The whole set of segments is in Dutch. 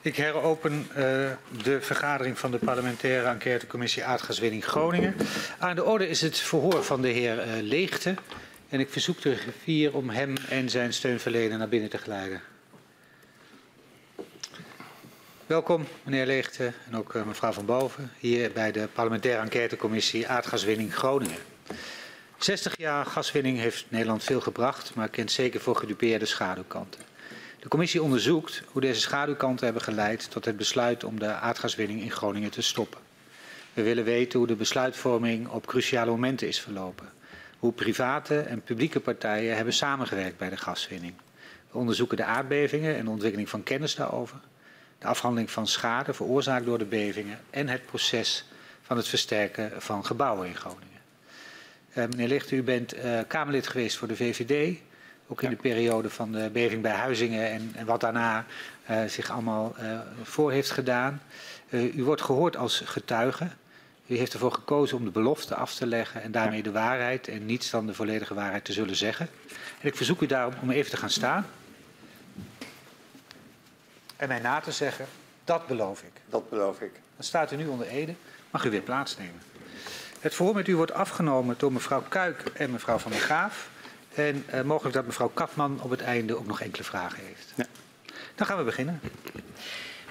Ik heropen uh, de vergadering van de parlementaire enquêtecommissie aardgaswinning Groningen. Aan de orde is het verhoor van de heer uh, Leegte. En ik verzoek de griffier om hem en zijn steunverlener naar binnen te geleiden. Welkom, meneer Leegte en ook uh, mevrouw Van Boven, hier bij de parlementaire enquêtecommissie aardgaswinning Groningen. 60 jaar gaswinning heeft Nederland veel gebracht, maar kent zeker voor gedupeerde schaduwkanten. De commissie onderzoekt hoe deze schaduwkanten hebben geleid tot het besluit om de aardgaswinning in Groningen te stoppen. We willen weten hoe de besluitvorming op cruciale momenten is verlopen. Hoe private en publieke partijen hebben samengewerkt bij de gaswinning. We onderzoeken de aardbevingen en de ontwikkeling van kennis daarover. De afhandeling van schade veroorzaakt door de bevingen en het proces van het versterken van gebouwen in Groningen. Uh, meneer Licht, u bent uh, Kamerlid geweest voor de VVD. Ook in de periode van de beving bij Huizingen en, en wat daarna uh, zich allemaal uh, voor heeft gedaan. Uh, u wordt gehoord als getuige. U heeft ervoor gekozen om de belofte af te leggen en daarmee de waarheid en niets dan de volledige waarheid te zullen zeggen. En ik verzoek u daarom om even te gaan staan. En mij na te zeggen, dat beloof ik. Dat beloof ik. Dan staat u nu onder Ede. Mag u weer plaatsnemen. Het verhoor met u wordt afgenomen door mevrouw Kuik en mevrouw Van der Graaf. En uh, mogelijk dat mevrouw Kapman op het einde ook nog enkele vragen heeft. Ja. Dan gaan we beginnen.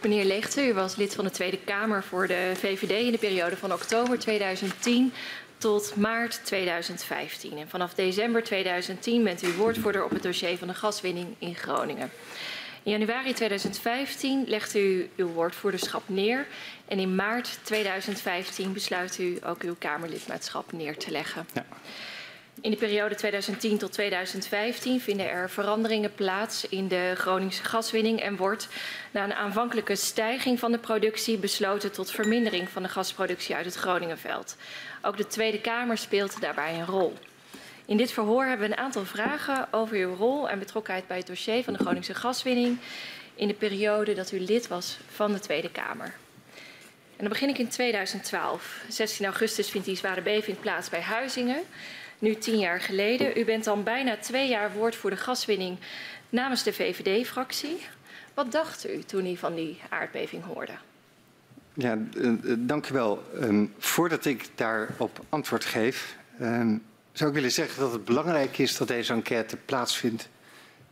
Meneer Leegte, u was lid van de Tweede Kamer voor de VVD in de periode van oktober 2010 tot maart 2015. En vanaf december 2010 bent u woordvoerder op het dossier van de gaswinning in Groningen. In januari 2015 legt u uw woordvoerderschap neer en in maart 2015 besluit u ook uw Kamerlidmaatschap neer te leggen. Ja. In de periode 2010 tot 2015 vinden er veranderingen plaats in de Groningse gaswinning en wordt na een aanvankelijke stijging van de productie besloten tot vermindering van de gasproductie uit het Groningenveld. Ook de Tweede Kamer speelt daarbij een rol. In dit verhoor hebben we een aantal vragen over uw rol en betrokkenheid bij het dossier van de Groningse gaswinning in de periode dat u lid was van de Tweede Kamer. En dan begin ik in 2012. 16 augustus vindt die zware beving plaats bij Huizingen nu tien jaar geleden. U bent dan bijna twee jaar woordvoerder gaswinning namens de VVD-fractie. Wat dacht u toen u van die aardbeving hoorde? Ja, uh, dank u wel. Um, voordat ik daarop antwoord geef, um, zou ik willen zeggen dat het belangrijk is dat deze enquête plaatsvindt.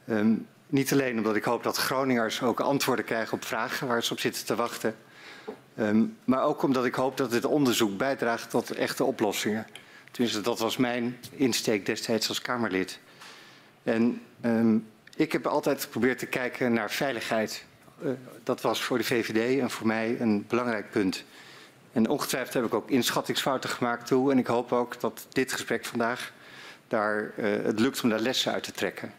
Um, niet alleen omdat ik hoop dat Groningers ook antwoorden krijgen op vragen waar ze op zitten te wachten. maar ook omdat ik hoop dat dit onderzoek bijdraagt tot echte oplossingen. Tenminste, dat was mijn insteek destijds als Kamerlid. En um, ik heb altijd geprobeerd te kijken naar veiligheid. Uh, dat was voor de VVD en voor mij een belangrijk punt. En ongetwijfeld heb ik ook inschattingsfouten gemaakt toe. En ik hoop ook dat dit gesprek vandaag daar, uh, het lukt om daar lessen uit te trekken.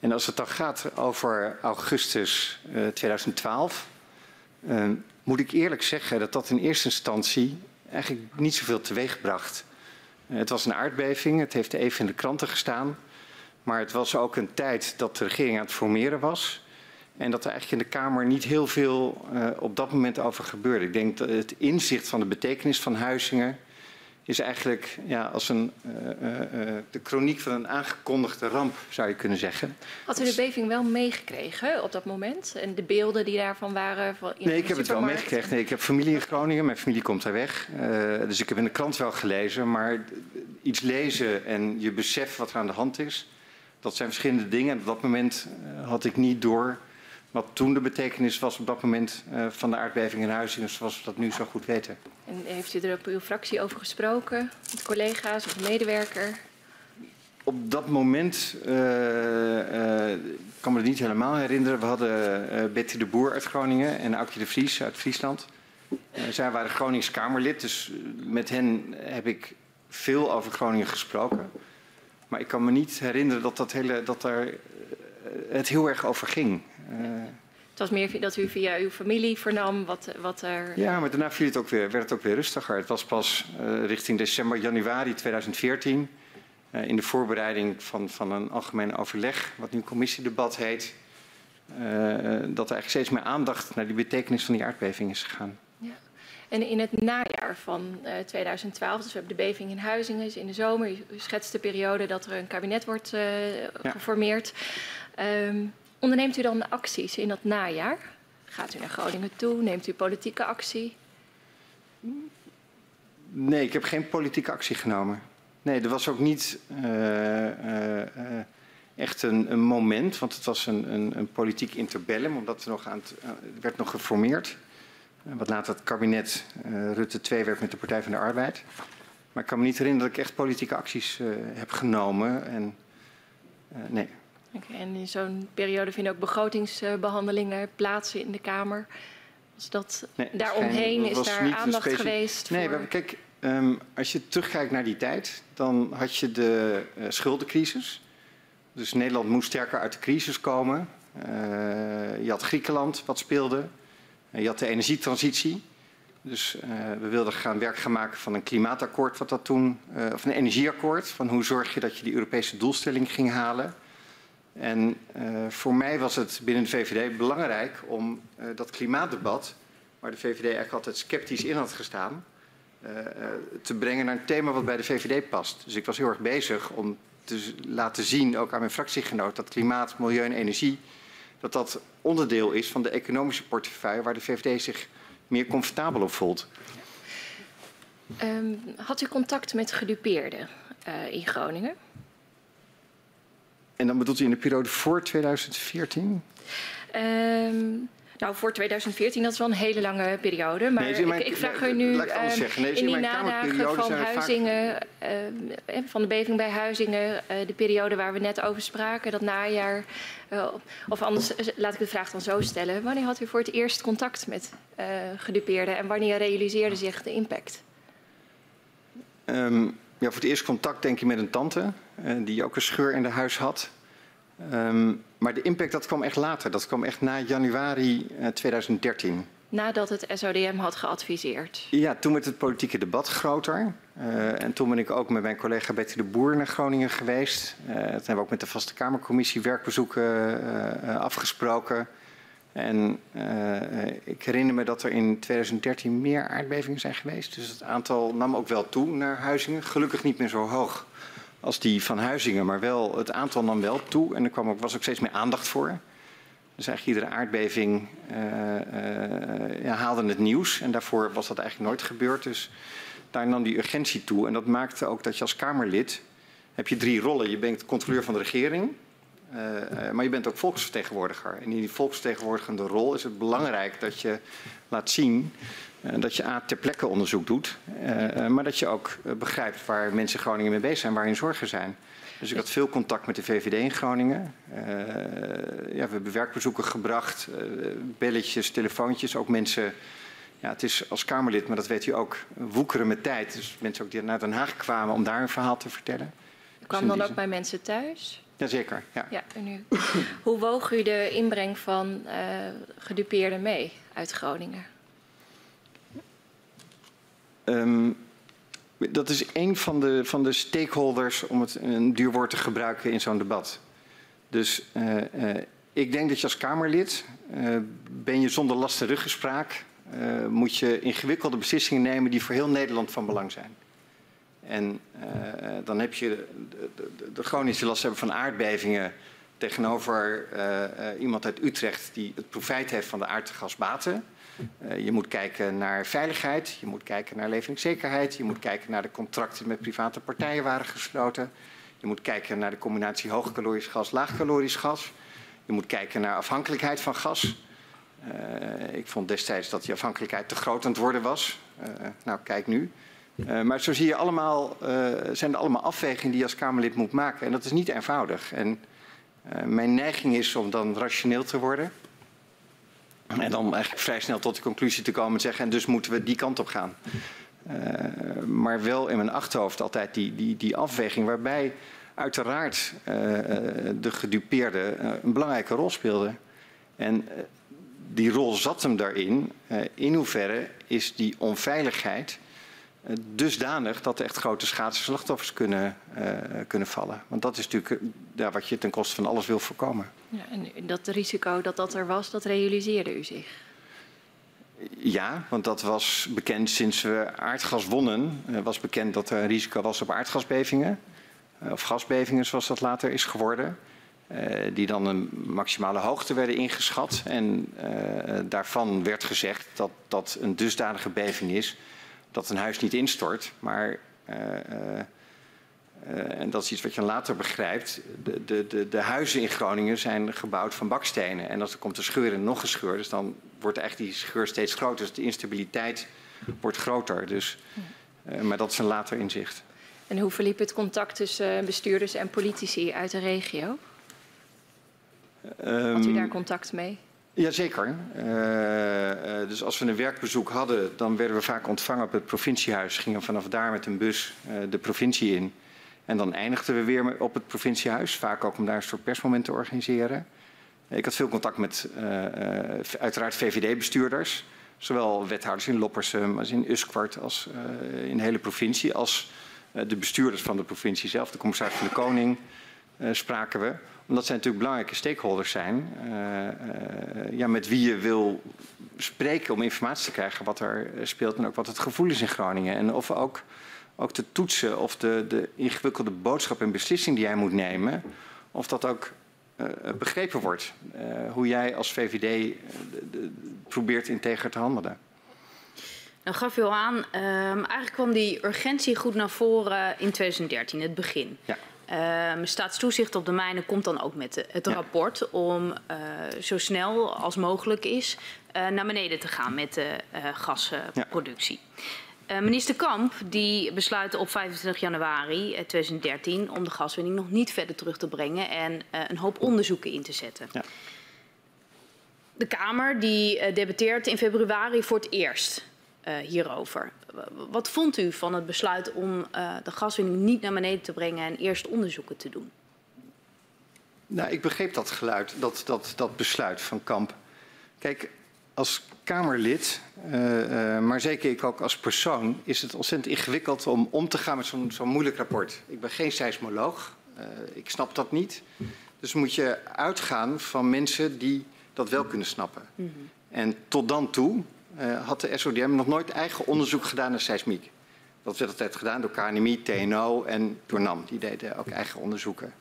En als het dan gaat over augustus uh, 2012, uh, moet ik eerlijk zeggen dat dat in eerste instantie eigenlijk niet zoveel teweegbracht. Het was een aardbeving, het heeft even in de kranten gestaan. Maar het was ook een tijd dat de regering aan het formeren was. En dat er eigenlijk in de Kamer niet heel veel uh, op dat moment over gebeurde. Ik denk dat het inzicht van de betekenis van Huizingen is eigenlijk ja, als een, uh, uh, de chroniek van een aangekondigde ramp, zou je kunnen zeggen. Had u de beving wel meegekregen op dat moment? En de beelden die daarvan waren? Van nee, ik heb het wel meegekregen. Nee, ik heb familie in Groningen, mijn familie komt daar weg. dus ik heb in de krant wel gelezen. Maar iets lezen en je besef wat er aan de hand is, dat zijn verschillende dingen. En op dat moment had ik niet door wat toen de betekenis was op dat moment uh, van de aardbeving in Huizingen, zoals we dat nu zo goed weten. En heeft u er op uw fractie over gesproken, met collega's of medewerker? Op dat moment, uh, uh, kan me het niet helemaal herinneren, we hadden Betty de Boer uit Groningen en Aukje de Vries uit Friesland. zij waren Gronings Kamerlid, dus met hen heb ik veel over Groningen gesproken. Maar ik kan me niet herinneren dat, dat, hele, dat daar het heel erg over ging. Uh, het was meer dat u via uw familie vernam wat, wat er. Ja, maar daarna viel het ook weer, werd het ook weer rustiger. Het was pas uh, richting december, januari 2014. Uh, in de voorbereiding van, van een algemeen overleg, wat nu commissiedebat heet. dat er eigenlijk steeds meer aandacht naar die betekenis van die aardbeving is gegaan. Ja. En in het najaar van 2012, dus we hebben de beving in Huizingen, in de zomer. U schetst de periode dat er een kabinet wordt ja. geformeerd. Um, Onderneemt u dan acties in dat najaar? Gaat u naar Groningen toe? Neemt u politieke actie? Nee, ik heb geen politieke actie genomen. Nee, er was ook niet uh, uh, echt een, een, moment, want het was een, een, een politiek interbellum, omdat er nog aan het, werd nog geformeerd. Wat later het kabinet Rutte 2 werd met de Partij van de Arbeid. Maar ik kan me niet herinneren dat ik echt politieke acties heb genomen. En, nee. Okay, en in zo'n periode vinden ook begrotingsbehandelingen plaats in de Kamer. Was dat nee, daaromheen, is daar aandacht geweest Nee, voor... kijk, um, als je terugkijkt naar die tijd, dan had je de uh, schuldencrisis. Dus Nederland moest sterker uit de crisis komen. Uh, je had Griekenland wat speelde. Uh, je had de energietransitie. Dus we wilden gaan werk gaan maken van een klimaatakkoord, wat dat toen, of een energieakkoord. Van hoe zorg je dat je die Europese doelstelling ging halen. En uh, voor mij was het binnen de VVD belangrijk om uh, dat klimaatdebat, waar de VVD eigenlijk altijd sceptisch in had gestaan, uh, te brengen naar een thema wat bij de VVD past. Dus ik was heel erg bezig om te laten zien, ook aan mijn fractiegenoot, dat klimaat, milieu en energie, dat dat onderdeel is van de economische portefeuille waar de VVD zich meer comfortabel op voelt. Um, had u contact met gedupeerden in Groningen? En dan bedoelt u in de periode voor 2014? Um, nou, voor 2014, dat is wel een hele lange periode. Maar nee, mijn, ik, ik, vraag u nu nee, in die nadagen van Huizingen, vaak... uh, van de beving bij Huizingen, uh, de periode waar we net over spraken, dat najaar. Uh, of anders, laat ik de vraag dan zo stellen. Wanneer had u voor het eerst contact met gedupeerden en wanneer realiseerde zich de impact? Um, ja, voor het eerst contact denk ik met een tante, uh, die ook een scheur in de huis had. Um, maar de impact dat kwam echt later, dat kwam echt na januari uh, 2013. Nadat het SODM had geadviseerd? Ja, toen werd het politieke debat groter. Uh, en toen ben ik ook met mijn collega Betty de Boer naar Groningen geweest. Uh, dat hebben we ook met de Vaste Kamercommissie werkbezoeken afgesproken. En uh, ik herinner me dat er in 2013 meer aardbevingen zijn geweest. Dus het aantal nam ook wel toe naar Huizingen. Gelukkig niet meer zo hoog als die van Huizingen, maar wel, het aantal nam wel toe. En er kwam ook, was ook steeds meer aandacht voor. Dus eigenlijk iedere aardbeving ja, haalde het nieuws. En daarvoor was dat eigenlijk nooit gebeurd. Dus daar nam die urgentie toe. En dat maakte ook dat je als Kamerlid... heb je drie rollen. Je bent controleur van de regering... Uh, maar je bent ook volksvertegenwoordiger. En in die volksvertegenwoordigende rol is het belangrijk dat je laat zien uh, dat je A, ter plekke onderzoek doet, uh, maar dat je ook begrijpt waar mensen in Groningen mee bezig zijn, waar hun zorgen zijn. Dus ik had veel contact met de VVD in Groningen. ja, we hebben werkbezoeken gebracht, belletjes, telefoontjes, ook mensen... Ja, het is als Kamerlid, maar dat weet u ook, woekeren met tijd. Dus mensen ook die naar Den Haag kwamen om daar een verhaal te vertellen. U kwam dus dan ook bij mensen thuis? Jazeker, ja. ja en nu, hoe woog u de inbreng van uh, gedupeerden mee uit Groningen? Um, dat is een van de, van de stakeholders, om het een duur woord te gebruiken in zo'n debat. Dus uh, uh, ik denk dat je als Kamerlid, ben je zonder lasten ruggespraak, moet je ingewikkelde beslissingen nemen die voor heel Nederland van belang zijn. En uh, dan heb je de, de, de chronische last hebben van aardbevingen tegenover uh, uh, iemand uit Utrecht die het profijt heeft van de aardgasbaten. je moet kijken naar veiligheid, je moet kijken naar leveringszekerheid, je moet kijken naar de contracten met private partijen waren gesloten. Je moet kijken naar de combinatie hoogkalorisch gas, laagkalorisch gas. Je moet kijken naar afhankelijkheid van gas. ik vond destijds dat die afhankelijkheid te groot aan het worden was. nou, kijk nu. Uh, maar zo zie je allemaal, uh, zijn er allemaal afwegingen die je als Kamerlid moet maken. En dat is niet eenvoudig. En uh, mijn neiging is om dan rationeel te worden. En dan eigenlijk vrij snel tot de conclusie te komen en zeggen, en dus moeten we die kant op gaan. maar wel in mijn achterhoofd altijd die, die, die afweging waarbij uiteraard de gedupeerde een belangrijke rol speelde. En die rol zat hem daarin. in hoeverre is die onveiligheid eh, dusdanig dat er echt grote schade slachtoffers kunnen, uh, kunnen vallen. Want dat is natuurlijk uh, wat je ten koste van alles wil voorkomen. Ja, en dat risico dat dat er was, dat realiseerde u zich? Ja, want dat was bekend sinds we aardgas wonnen. Uh, was bekend dat er een risico was op aardgasbevingen. of gasbevingen, zoals dat later is geworden. die dan een maximale hoogte werden ingeschat. En daarvan werd gezegd dat dat een dusdanige beving is dat een huis niet instort, maar uh, en dat is iets wat je later begrijpt. De, de, de, de, huizen in Groningen zijn gebouwd van bakstenen. En als er komt een scheur en nog een scheur, dus dan wordt eigenlijk die scheur steeds groter. Dus de instabiliteit wordt groter. Dus, maar dat is een later inzicht. En hoe verliep het contact tussen bestuurders en politici uit de regio? Had u daar contact mee? Jazeker. Uh, dus als we een werkbezoek hadden, dan werden we vaak ontvangen op het provinciehuis. Gingen vanaf daar met een bus uh, de provincie in. En dan eindigden we weer op het provinciehuis, vaak ook om daar een soort persmoment te organiseren. Ik had veel contact met uiteraard VVD-bestuurders, zowel wethouders in Loppersum als in Uskwart als in de hele provincie, als de bestuurders van de provincie zelf, de commissaris van de Koning, spraken we. Omdat zij natuurlijk belangrijke stakeholders zijn, ja, met wie je wil spreken om informatie te krijgen wat er speelt en ook wat het gevoel is in Groningen. En of ook ook te toetsen of de, de ingewikkelde boodschap en beslissing die jij moet nemen, of dat ook uh, begrepen wordt. Uh, hoe jij als VVD probeert integer te handelen. Nou gaf u al aan, um, eigenlijk kwam die urgentie goed naar voren in 2013, het begin. Ja. Um, staatstoezicht op de mijnen komt dan ook met het ja. rapport om uh, zo snel als mogelijk is naar beneden te gaan met de gasproductie. Ja. Uh, minister Kamp die besluit op 25 januari 2013 om de gaswinning nog niet verder terug te brengen en uh, een hoop onderzoeken in te zetten. Ja. De Kamer die uh, debatteert in februari voor het eerst hierover. Wat vond u van het besluit om de gaswinning niet naar beneden te brengen en eerst onderzoeken te doen? Nou, ik begreep dat geluid, dat, dat, dat besluit van Kamp. Kijk, als Kamerlid, uh, uh, maar zeker ik ook als persoon, is het ontzettend ingewikkeld om om te gaan met zo'n zo moeilijk rapport. Ik ben geen seismoloog, uh, ik snap dat niet. Dus moet je uitgaan van mensen die dat wel kunnen snappen. Mm -hmm. En tot dan toe had de SODM nog nooit eigen onderzoek gedaan naar seismiek. Dat werd altijd gedaan door KNMI, TNO en door NAM. Die deden ook eigen onderzoeken.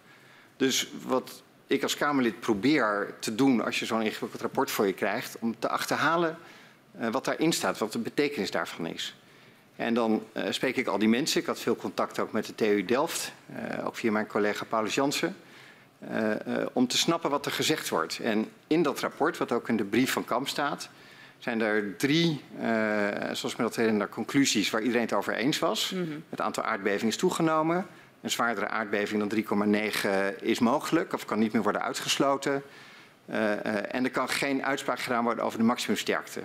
Dus wat ik als Kamerlid probeer te doen als je zo'n ingewikkeld rapport voor je krijgt, om te achterhalen uh, wat daarin staat, wat de betekenis daarvan is. En dan uh, spreek ik al die mensen. Ik had veel contact ook met de TU Delft, ook via mijn collega Paulus Jansen, om te snappen wat er gezegd wordt. En in dat rapport, wat ook in de brief van Kamp staat, zijn er drie, zoals men dat herinnert, conclusies waar iedereen het over eens was. Mm -hmm. Het aantal aardbevingen is toegenomen. Een zwaardere aardbeving dan 3,9 is mogelijk of kan niet meer worden uitgesloten. Uh, uh, en er kan geen uitspraak gedaan worden over de maximumsterkte.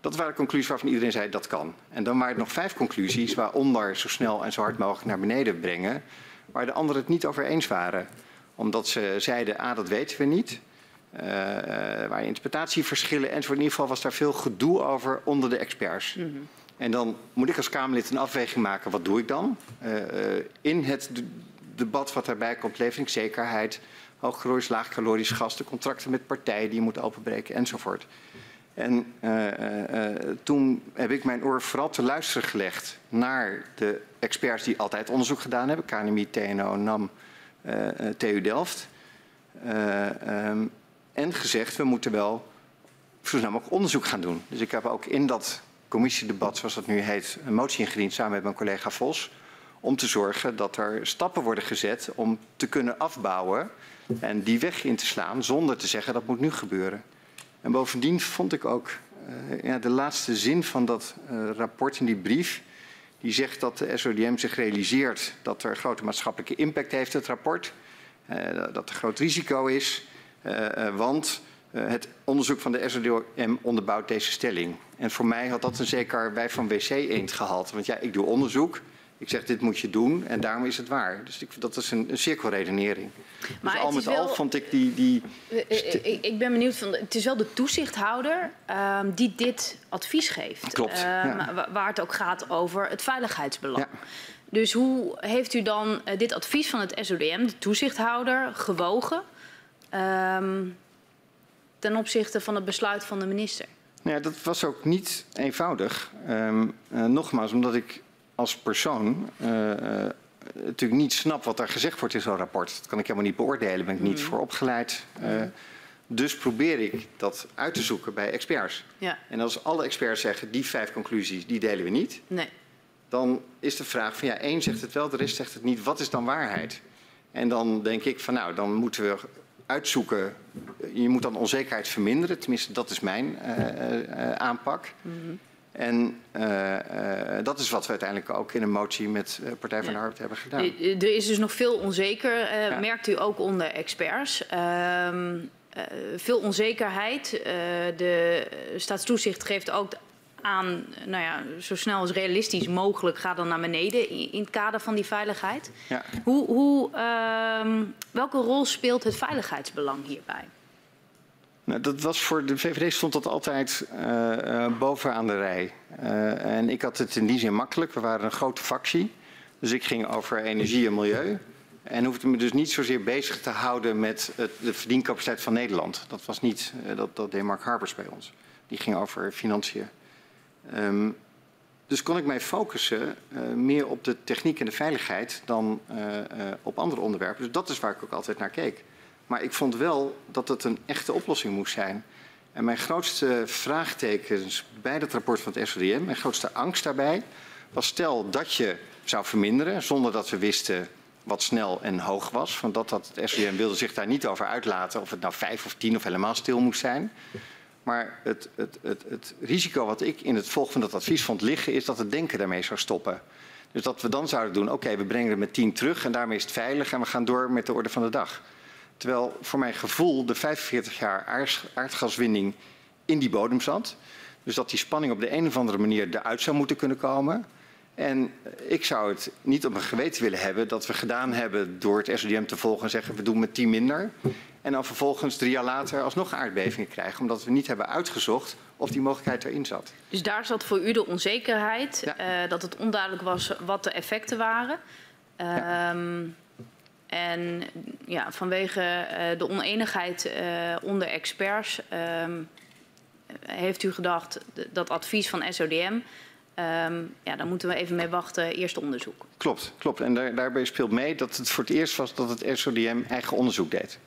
Dat waren conclusies waarvan iedereen zei dat kan. En dan waren er nog vijf conclusies, waaronder zo snel en zo hard mogelijk naar beneden brengen, waar de anderen het niet over eens waren. Omdat ze zeiden, ah dat weten we niet. Uh, waar interpretatieverschillen enzovoort. In ieder geval was daar veel gedoe over onder de experts. Mm -hmm. En dan moet ik als Kamerlid een afweging maken, wat doe ik dan? Uh, in het debat wat daarbij komt, leveringszekerheid, hoogcalorisch, laagcalorisch gas, de contracten met partijen die je moet openbreken enzovoort. En uh, uh, toen heb ik mijn oor vooral te luisteren gelegd naar de experts die altijd onderzoek gedaan hebben, KNMI, TNO, NAM, TU Delft. Um, en gezegd, we moeten wel zo onderzoek gaan doen. Dus ik heb ook in dat commissiedebat, zoals dat nu heet, een motie ingediend samen met mijn collega Vos. Om te zorgen dat er stappen worden gezet om te kunnen afbouwen en die weg in te slaan zonder te zeggen dat moet nu gebeuren. En bovendien vond ik ook uh, ja, de laatste zin van dat uh, rapport in die brief. Die zegt dat de SODM zich realiseert dat er grote maatschappelijke impact heeft, het rapport. Uh, dat er groot risico is. Want uh, het onderzoek van de SODM onderbouwt deze stelling. En voor mij had dat een zeker wij van WC eend gehaald. Want ja, ik doe onderzoek. Ik zeg, dit moet je doen en daarom is het waar. Dus ik, dat is een, een cirkelredenering. Maar dus al met wel, al vond ik die... die ik, ik ben benieuwd, van, het is wel de toezichthouder uh, die dit advies geeft. Klopt, ja. Waar het ook gaat over het veiligheidsbelang. Ja. Dus hoe heeft u dan dit advies van het SODM, de toezichthouder, gewogen... Um, ten opzichte van het besluit van de minister? Nou ja, dat was ook niet eenvoudig. Um, uh, nogmaals, omdat ik als persoon uh, uh, natuurlijk niet snap wat er gezegd wordt in zo'n rapport. Dat kan ik helemaal niet beoordelen, ben ik niet mm. voor opgeleid. Dus probeer ik dat uit te zoeken bij experts. Ja. En als alle experts zeggen, die vijf conclusies, die delen we niet. Nee. Dan is de vraag van, ja, één zegt het wel, de rest zegt het niet. Wat is dan waarheid? En dan denk ik van, nou, dan moeten we uitzoeken. Je moet dan onzekerheid verminderen. Tenminste, dat is mijn uh, uh, aanpak. Mm -hmm. En uh, dat is wat we uiteindelijk ook in een motie met Partij van de Arbeid hebben gedaan. Er is dus nog veel onzeker, ja. merkt u ook onder experts. Ehm, uh, veel onzekerheid. Uh, de staatstoezicht geeft ook aan, nou ja, zo snel als realistisch mogelijk, ga dan naar beneden in, het kader van die veiligheid. Ja. Hoe, hoe, uh, welke rol speelt het veiligheidsbelang hierbij? Nou, dat was voor de VVD stond dat altijd uh, bovenaan de rij. en ik had het in die zin makkelijk. We waren een grote fractie. Dus ik ging over energie en milieu. En hoefde me dus niet zozeer bezig te houden met het, de verdiencapaciteit van Nederland. Dat was niet, dat, dat deed Mark Harbers bij ons. Die ging over financiën. Um, dus kon ik mij focussen uh, meer op de techniek en de veiligheid dan uh, op andere onderwerpen. Dus dat is waar ik ook altijd naar keek. Maar ik vond wel dat het een echte oplossing moest zijn. En mijn grootste vraagtekens bij dat rapport van het SODM, mijn grootste angst daarbij, was stel dat je zou verminderen zonder dat we wisten wat snel en hoog was. Van dat, dat het SWM wilde zich daar niet over uitlaten of het nou vijf of tien of helemaal stil moest zijn. Maar het, het, het, het risico wat ik in het volgen van dat advies vond liggen is dat het denken daarmee zou stoppen. Dus dat we dan zouden doen, oké, we brengen het met 10 terug en daarmee is het veilig en we gaan door met de orde van de dag. Terwijl voor mijn gevoel de 45 jaar aardgaswinning in die bodem zat. Dus dat die spanning op de een of andere manier eruit zou moeten kunnen komen. En ik zou het niet op mijn geweten willen hebben dat we gedaan hebben door het SODM te volgen en zeggen we doen met 10 minder. En dan vervolgens drie jaar later alsnog aardbevingen krijgen. Omdat we niet hebben uitgezocht of die mogelijkheid erin zat. Dus daar zat voor u de onzekerheid. Ja. Uh, dat het onduidelijk was wat de effecten waren. Ja. Um, en ja, vanwege uh, de oneenigheid uh, onder experts um, heeft u gedacht dat advies van SODM Um, ja, dan moeten we even mee wachten, eerste onderzoek. Klopt, klopt. En daar, daarbij speelt mee dat het voor het eerst was dat het SODM eigen onderzoek deed.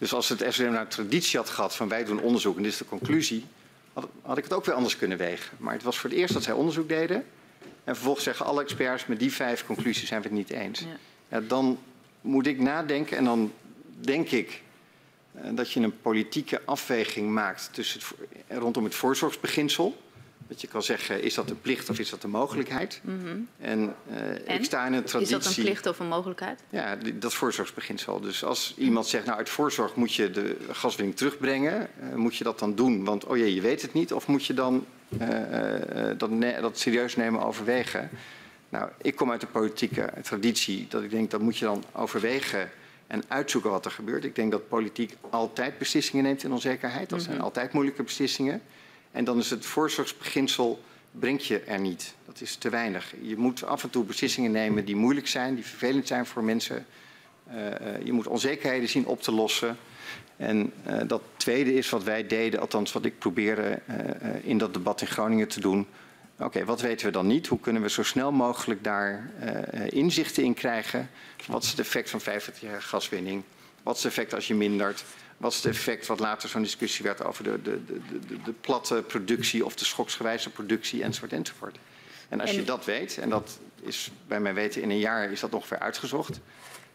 Dus als het SODM nou traditie had gehad van wij doen onderzoek en dit is de conclusie, had, had ik het ook weer anders kunnen wegen. Maar het was voor het eerst dat zij onderzoek deden. En vervolgens zeggen alle experts met die vijf conclusies zijn we het niet eens. Ja. Ja, dan moet ik nadenken en dan denk ik uh, dat je een politieke afweging maakt tussen het, rondom het voorzorgsbeginsel. Dat je kan zeggen, is dat een plicht of is dat een mogelijkheid? Mm -hmm. En, uh, ik sta in een traditie... Is dat een plicht of een mogelijkheid? Ja, dat voorzorgsbeginsel. Dus als iemand zegt, nou uit voorzorg moet je de gaswinning terugbrengen, uh, moet je dat dan doen? Want oh jee, je weet het niet. Of moet je dan uh, dat, dat, serieus nemen overwegen? Nou, ik kom uit de politieke traditie dat ik denk dat moet je dan overwegen en uitzoeken wat er gebeurt. Ik denk dat politiek altijd beslissingen neemt in onzekerheid. Dat mm -hmm. zijn altijd moeilijke beslissingen. En dan is het voorzorgsbeginsel brengt je er niet. Dat is te weinig. Je moet af en toe beslissingen nemen die moeilijk zijn, die vervelend zijn voor mensen. Uh, je moet onzekerheden zien op te lossen. En uh, dat tweede is wat wij deden, althans wat ik probeerde in dat debat in Groningen te doen. Oké, wat weten we dan niet? Hoe kunnen we zo snel mogelijk daar inzichten in krijgen? Wat is het effect van 50 jaar gaswinning? Wat is het effect als je mindert? Wat is het effect wat later zo'n discussie werd over de, de, de, de, de platte productie of de schoksgewijze productie enzovoort enzovoort. En als en... je dat weet, en dat is bij mijn weten in een jaar is dat ongeveer uitgezocht,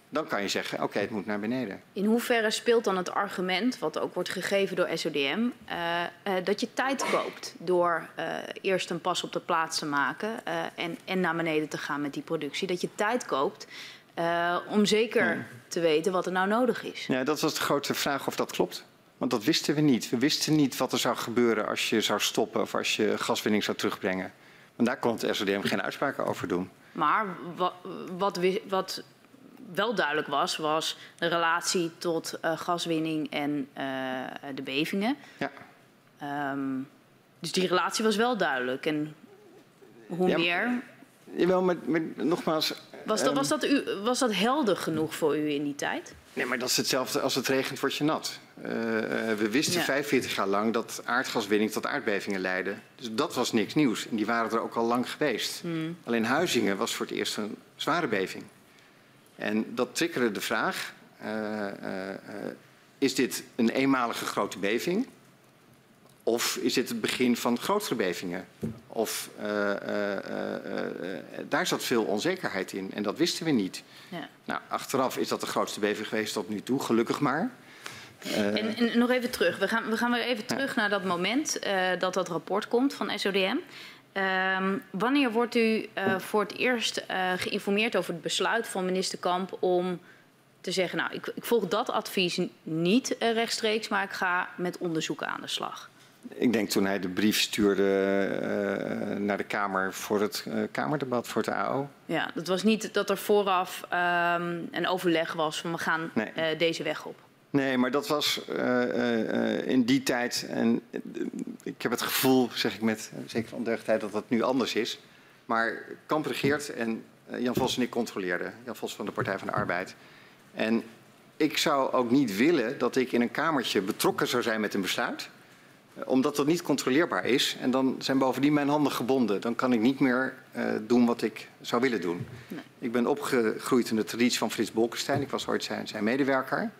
dan kan je zeggen, oké, okay, het moet naar beneden. In hoeverre speelt dan het argument, wat ook wordt gegeven door SODM, uh, uh, dat je tijd koopt door uh, eerst een pas op de plaats te maken en, en naar beneden te gaan met die productie? Dat je tijd koopt uh, om zeker ja. te weten wat er nou nodig is. Ja, dat was de grote vraag of dat klopt. Want dat wisten we niet. We wisten niet wat er zou gebeuren als je zou stoppen of als je gaswinning zou terugbrengen. Want daar kon het SODM geen uitspraken over doen. Maar wat, wat, wat wel duidelijk was, was de relatie tot uh, gaswinning en uh, de bevingen. Ja. Um, dus die relatie was wel duidelijk. En hoe ja, meer. Jawel, maar, maar nogmaals, was dat, was, dat u, was dat helder genoeg voor u in die tijd? Nee, maar dat is hetzelfde als het regent word je nat. Uh, we wisten ja. 45 jaar lang dat aardgaswinning tot aardbevingen leidde. Dus dat was niks nieuws. En die waren er ook al lang geweest. Hmm. Alleen Huizingen was voor het eerst een zware beving. En dat triggerde de vraag, is dit een eenmalige grote beving? Of is dit het begin van grotere bevingen? Of uh, uh, uh, daar zat veel onzekerheid in en dat wisten we niet. Ja. Nou, achteraf is dat de grootste beving geweest tot nu toe, gelukkig maar. En, en, nog even terug. We gaan, we gaan weer even terug naar dat moment dat dat rapport komt van SODM. Ehm, wanneer wordt u voor het eerst geïnformeerd over het besluit van minister Kamp om te zeggen, nou, ik, ik volg dat advies niet rechtstreeks, maar ik ga met onderzoek aan de slag? Ik denk toen hij de brief stuurde uh, naar de Kamer voor het uh, Kamerdebat, voor het AO. Ja, dat was niet dat er vooraf um, een overleg was van we gaan nee. uh, deze weg op. Nee, maar dat was in die tijd, en ik heb het gevoel, zeg ik met zeker van deugdheid, dat dat nu anders is. Maar Kamp regeert en Jan Vos en ik controleerden. Jan Vos van de Partij van de Arbeid. En ik zou ook niet willen dat ik in een kamertje betrokken zou zijn met een besluit omdat dat niet controleerbaar is. En dan zijn bovendien mijn handen gebonden. Dan kan ik niet meer uh, doen wat ik zou willen doen. Nee. Ik ben opgegroeid in de traditie van Frits Bolkestein. Ik was ooit zijn, zijn medewerker.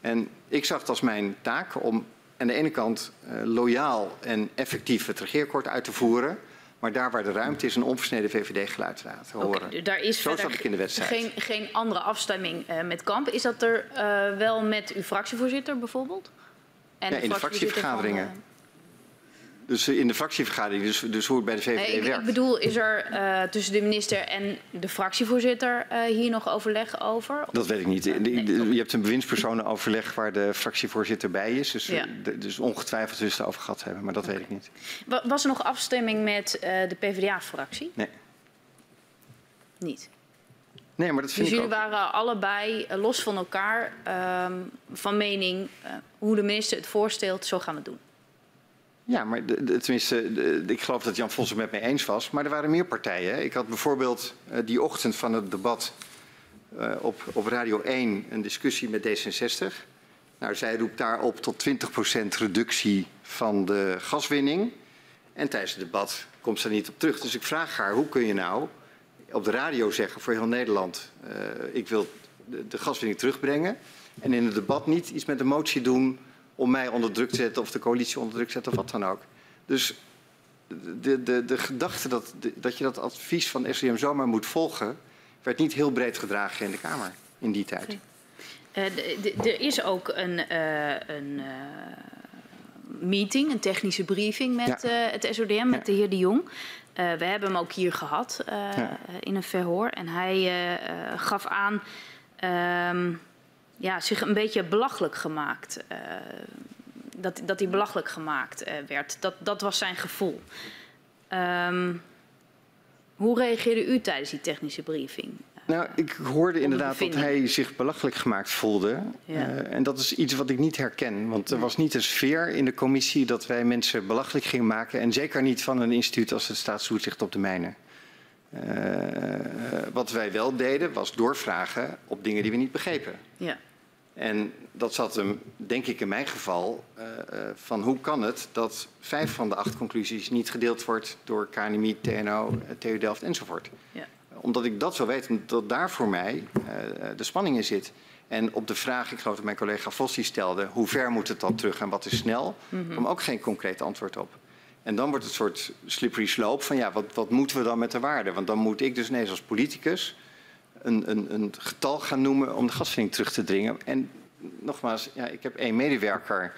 En ik zag het als mijn taak om aan de ene kant uh, loyaal en effectief het regeerakkoord uit te voeren. Maar daar waar de ruimte is, een onversneden VVD-geluid te laten horen. Okay, daar is Zo zat ik in de wedstrijd. Geen, geen andere afstemming uh, met Kamp. Is dat er wel met uw fractievoorzitter bijvoorbeeld? En ja, in de fractievergaderingen. Van, dus in de fractievergadering, dus, dus hoe het bij de VVD nee, ik, werkt. Ik bedoel, is er uh, tussen de minister en de fractievoorzitter uh, hier nog overleg over? Dat weet ik niet. Je hebt een bewindspersonenoverleg waar de fractievoorzitter bij is. Dus, ja. dus ongetwijfeld zullen ze het over gehad hebben, maar dat okay. weet ik niet. Was er nog afstemming met de PvdA-fractie? Nee. Niet? Nee, maar dat vind dus jullie ook. waren allebei los van elkaar um, van mening hoe de minister het voorstelt, zo gaan we het doen? Ja, maar tenminste, ik geloof dat Jan Vos het met mij eens was. Maar er waren meer partijen. Ik had bijvoorbeeld uh, die ochtend van het debat uh, op, op Radio 1 een discussie met D66. Nou, zij roept daarop tot 20% reductie van de gaswinning. En tijdens het debat komt ze niet op terug. Dus ik vraag haar, hoe kun je nou op de radio zeggen voor heel Nederland... Uh, ik wil de, de gaswinning terugbrengen... en in het debat niet iets met de motie doen om mij onder druk te zetten of de coalitie onder druk te zetten of wat dan ook. Dus de, de, de gedachte dat, dat je dat advies van SCM zomaar moet volgen, werd niet heel breed gedragen in de Kamer in die tijd. Uh, er is ook een, uh, een uh, meeting, een technische briefing met ja. het SODM, met ja. de heer De Jong. we hebben hem ook hier gehad ja. in een verhoor. En hij gaf aan ehm, ja, zich een beetje belachelijk gemaakt. Uh, dat, dat hij belachelijk gemaakt uh, werd. Dat, dat was zijn gevoel. Um, hoe reageerde u tijdens die technische briefing? Nou, ik hoorde inderdaad dat hij zich belachelijk gemaakt voelde. Ja. Uh, en dat is iets wat ik niet herken. Want er was niet een sfeer in de commissie dat wij mensen belachelijk gingen maken. En zeker niet van een instituut als het staatstoezicht op de mijnen. Uh, wat wij wel deden was doorvragen op dingen die we niet begrepen. Ja. En dat zat hem, denk ik in mijn geval, uh, uh, van hoe kan het dat vijf van de acht conclusies niet gedeeld wordt door KNMI, TNO, TU Delft enzovoort. Ja. Omdat ik dat zo weet, omdat daar voor mij uh, de spanning in zit. En op de vraag, ik geloof dat mijn collega Vossi stelde, hoe ver moet het dan terug en wat is snel, mm -hmm. kwam ook geen concreet antwoord op. En dan wordt het een soort slippery slope van ja, wat, wat moeten we dan met de waarde? Want dan moet ik dus ineens als politicus een, een, een getal gaan noemen om de gaswinning terug te dringen. En nogmaals, ja, ik heb één medewerker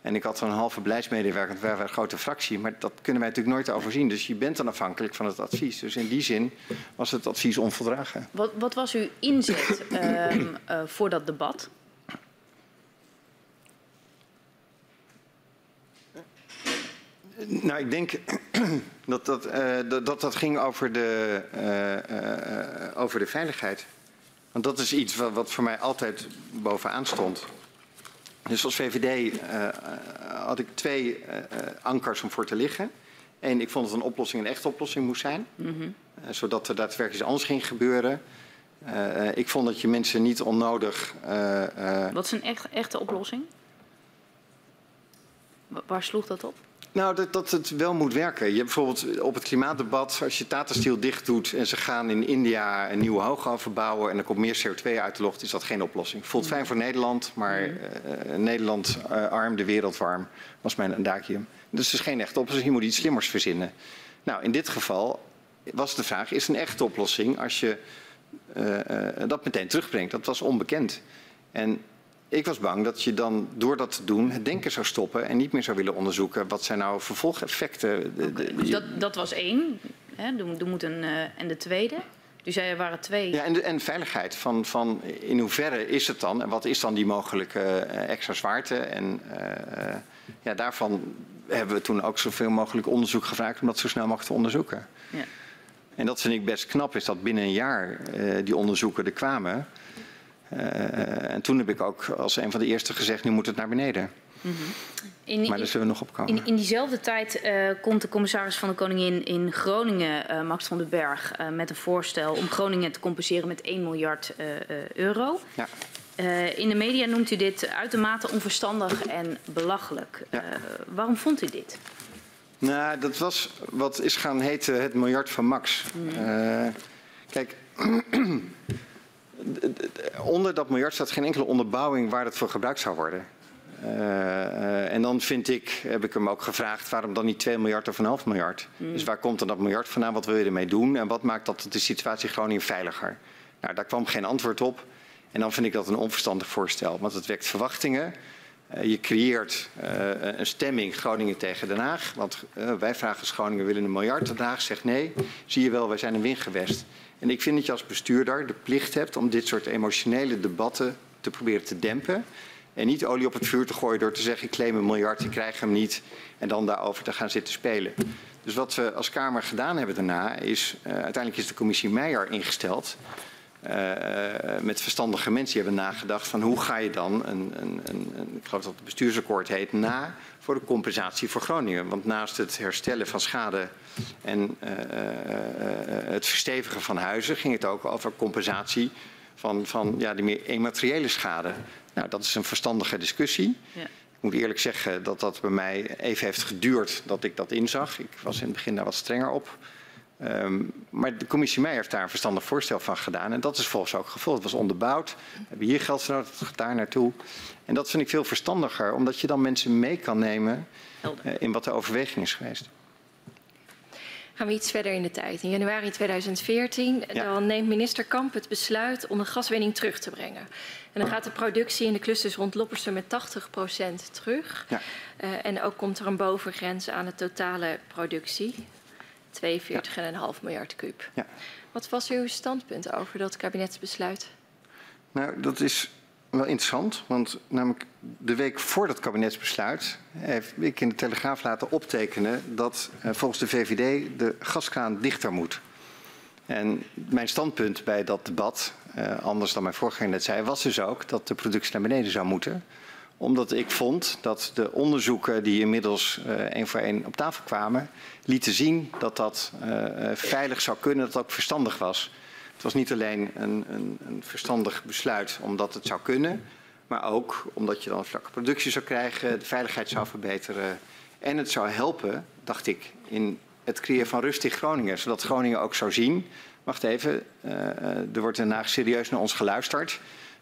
en ik had een halve beleidsmedewerker, we waren een grote fractie, maar dat kunnen wij natuurlijk nooit overzien. Dus je bent dan afhankelijk van het advies. Dus in die zin was het advies onvoldragen. Wat, wat was uw inzet um, uh, voor dat debat? Nou, ik denk dat dat, uh, dat, dat, dat, ging over de, uh, uh, over de veiligheid. Want dat is iets wat, wat, voor mij altijd bovenaan stond. Dus als VVD had ik twee ankers om voor te liggen. Eén, ik vond dat een oplossing een echte oplossing moest zijn. Mm -hmm. zodat er daadwerkelijk iets anders ging gebeuren. ik vond dat je mensen niet onnodig... wat is een echt, echte oplossing? Waar sloeg dat op? Nou, dat, dat het wel moet werken. Je hebt bijvoorbeeld op het klimaatdebat, als je Tata Steel dicht doet en ze gaan in India een nieuwe hoogovens bouwen en er komt meer CO2 uit de lucht, is dat geen oplossing. Voelt fijn voor Nederland, maar uh, Nederland uh, arm, de wereld warm, was mijn dakium. Dus het is geen echte oplossing. Je moet iets slimmers verzinnen. Nou, in dit geval was de vraag, is een echte oplossing als je uh, dat meteen terugbrengt? Dat was onbekend. En ik was bang dat je dan door dat te doen het denken zou stoppen en niet meer zou willen onderzoeken wat zijn nou vervolgeffecten. Dus dat, dat was één. Hè, er moet een, uh, en de tweede. Dus er waren twee. Ja, en, de, en veiligheid. Van, van in hoeverre is het dan en wat is dan die mogelijke uh, extra zwaarte? En uh, ja, daarvan hebben we toen ook zoveel mogelijk onderzoek gevraagd om dat zo snel mogelijk te onderzoeken. Ja. En dat vind ik best knap, is dat binnen een jaar die onderzoeken er kwamen. Uh, en toen heb ik ook als een van de eerste gezegd, nu moet het naar beneden. Mm -hmm. in, maar daar zullen we nog op komen. In, in diezelfde tijd uh, komt de commissaris van de Koningin in Groningen, uh, Max van den Berg, met een voorstel om Groningen te compenseren met 1 miljard euro. Ja. in de media noemt u dit uitermate onverstandig en belachelijk. Ja. waarom vond u dit? Nou, dat was wat is gaan heten het miljard van Max. Mm. kijk, onder dat miljard staat geen enkele onderbouwing waar het voor gebruikt zou worden. Uh, en dan vind ik, heb ik hem ook gevraagd, waarom dan niet 2 miljard of een half miljard? Mm. Dus waar komt dan dat miljard vandaan? Wat wil je ermee doen? En wat maakt dat de situatie Groningen veiliger? Nou, daar kwam geen antwoord op. En dan vind ik dat een onverstandig voorstel, want het wekt verwachtingen. Uh, je creëert een stemming Groningen tegen Den Haag. Want wij vragen als Groningen willen een miljard. Den Haag zegt nee. Zie je wel, wij zijn een wingewest. En ik vind dat je als bestuurder de plicht hebt om dit soort emotionele debatten te proberen te dempen. En niet olie op het vuur te gooien door te zeggen ik claim een miljard, ik krijg hem niet. En dan daarover te gaan zitten spelen. Dus wat we als Kamer gedaan hebben daarna is, uh, uiteindelijk is de commissie Meijer ingesteld. Uh, met verstandige mensen die hebben nagedacht van hoe ga je dan, een, een, een, een, ik geloof dat het bestuursakkoord heet, na voor de compensatie voor Groningen. Want naast het herstellen van schade en uh, het verstevigen van huizen ging het ook over compensatie van, van ja, de meer immateriële schade. Nou, dat is een verstandige discussie. Ja. Ik moet eerlijk zeggen dat dat bij mij even heeft geduurd dat ik dat inzag. Ik was in het begin daar wat strenger op. Um, maar de commissie Meijer heeft daar een verstandig voorstel van gedaan. En dat is volgens ook gevolgd. Het was onderbouwd. We hebben hier geld nodig, daar naartoe. En dat vind ik veel verstandiger, omdat je dan mensen mee kan nemen uh, in wat de overweging is geweest. Gaan we iets verder in de tijd. In januari 2014 ja. dan neemt minister Kamp het besluit om de gaswinning terug te brengen. En dan gaat de productie in de clusters rond Loppersum met 80% terug. Ja. Uh, en ook komt er een bovengrens aan de totale productie. 42,5 ja. miljard kuub. Ja. Wat was uw standpunt over dat kabinetsbesluit? Nou, dat is wel interessant, want namelijk de week voor dat kabinetsbesluit heb ik in de Telegraaf laten optekenen dat uh, volgens de VVD de gaskraan dichter moet. En mijn standpunt bij dat debat, uh, anders dan mijn voorganger net zei, was dus ook dat de productie naar beneden zou moeten omdat ik vond dat de onderzoeken die inmiddels uh, één voor één op tafel kwamen, lieten zien dat dat uh, veilig zou kunnen, dat het ook verstandig was. Het was niet alleen een, een, een, verstandig besluit omdat het zou kunnen, maar ook omdat je dan een vlakke productie zou krijgen, de veiligheid zou verbeteren en het zou helpen, dacht ik, in het creëren van rust in Groningen, zodat Groningen ook zou zien, wacht even, er wordt daarna serieus naar ons geluisterd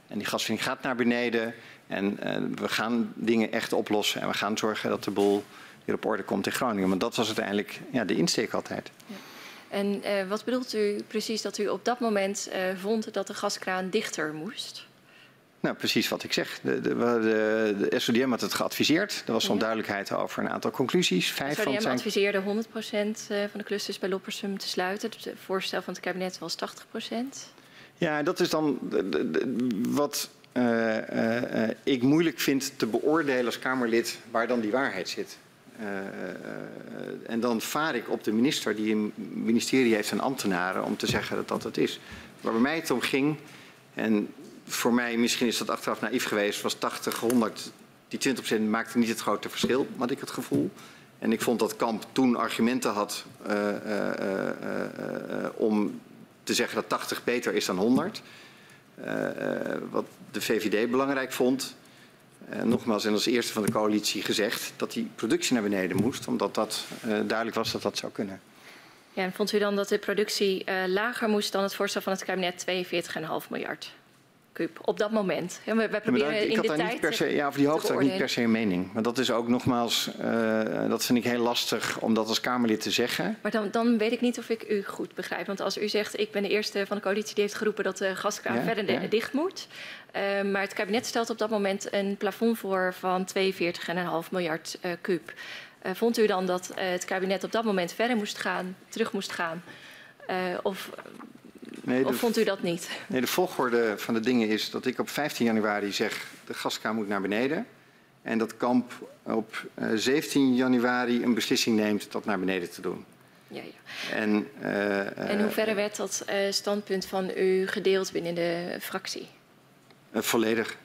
en die gaswinning gaat naar beneden. En uh, we gaan dingen echt oplossen en we gaan zorgen dat de boel weer op orde komt in Groningen. Maar dat was uiteindelijk ja, de insteek altijd. Ja. En uh, wat bedoelt u precies dat u op dat moment uh, vond dat de gaskraan dichter moest? Nou, precies wat ik zeg. De, de, de, de SODM had het geadviseerd. Er was ja. onduidelijkheid over een aantal conclusies. Vijf SODM van zijn... adviseerde 100% van de clusters bij Loppersum te sluiten. Het voorstel van het kabinet was 80%. Ja, dat is dan wat ik moeilijk vind te beoordelen als Kamerlid waar dan die waarheid zit. En dan vaar ik op de minister die een ministerie heeft en ambtenaren om te zeggen dat dat het is. Waar bij mij het om ging, en voor mij misschien is dat achteraf naïef geweest, was 80, 100, die 20% maakte niet het grote verschil, had ik het gevoel. En ik vond dat Kamp toen argumenten had om te zeggen dat 80 beter is dan 100. Uh, wat de VVD belangrijk vond, uh, nogmaals en als eerste van de coalitie gezegd dat die productie naar beneden moest, omdat dat uh, duidelijk was dat dat zou kunnen. Ja, en vond u dan dat de productie uh, lager moest dan het voorstel van het kabinet 42,5 miljard? op dat moment. Ja, wij proberen ja, ik had daar niet per se, ja, over die hoogte had ik niet per se een mening. Maar dat is ook nogmaals, uh, dat vind ik heel lastig om dat als Kamerlid te zeggen. Maar dan, dan weet ik niet of ik u goed begrijp. Want als u zegt, ik ben de eerste van de coalitie die heeft geroepen dat de gaskraan ja, verder dicht moet. Uh, maar het kabinet stelt op dat moment een plafond voor van 42,5 miljard uh, kuub. vond u dan dat het kabinet op dat moment verder moest gaan, terug moest gaan? of Nee, of vond u dat niet? Nee, de volgorde van de dingen is dat ik op 15 januari zeg... de gaskraan moet naar beneden. En dat Kamp op 17 januari een beslissing neemt dat naar beneden te doen. Ja, ja. En, uh, en hoe verder werd dat uh, standpunt van u gedeeld binnen de fractie? Uh, volledig.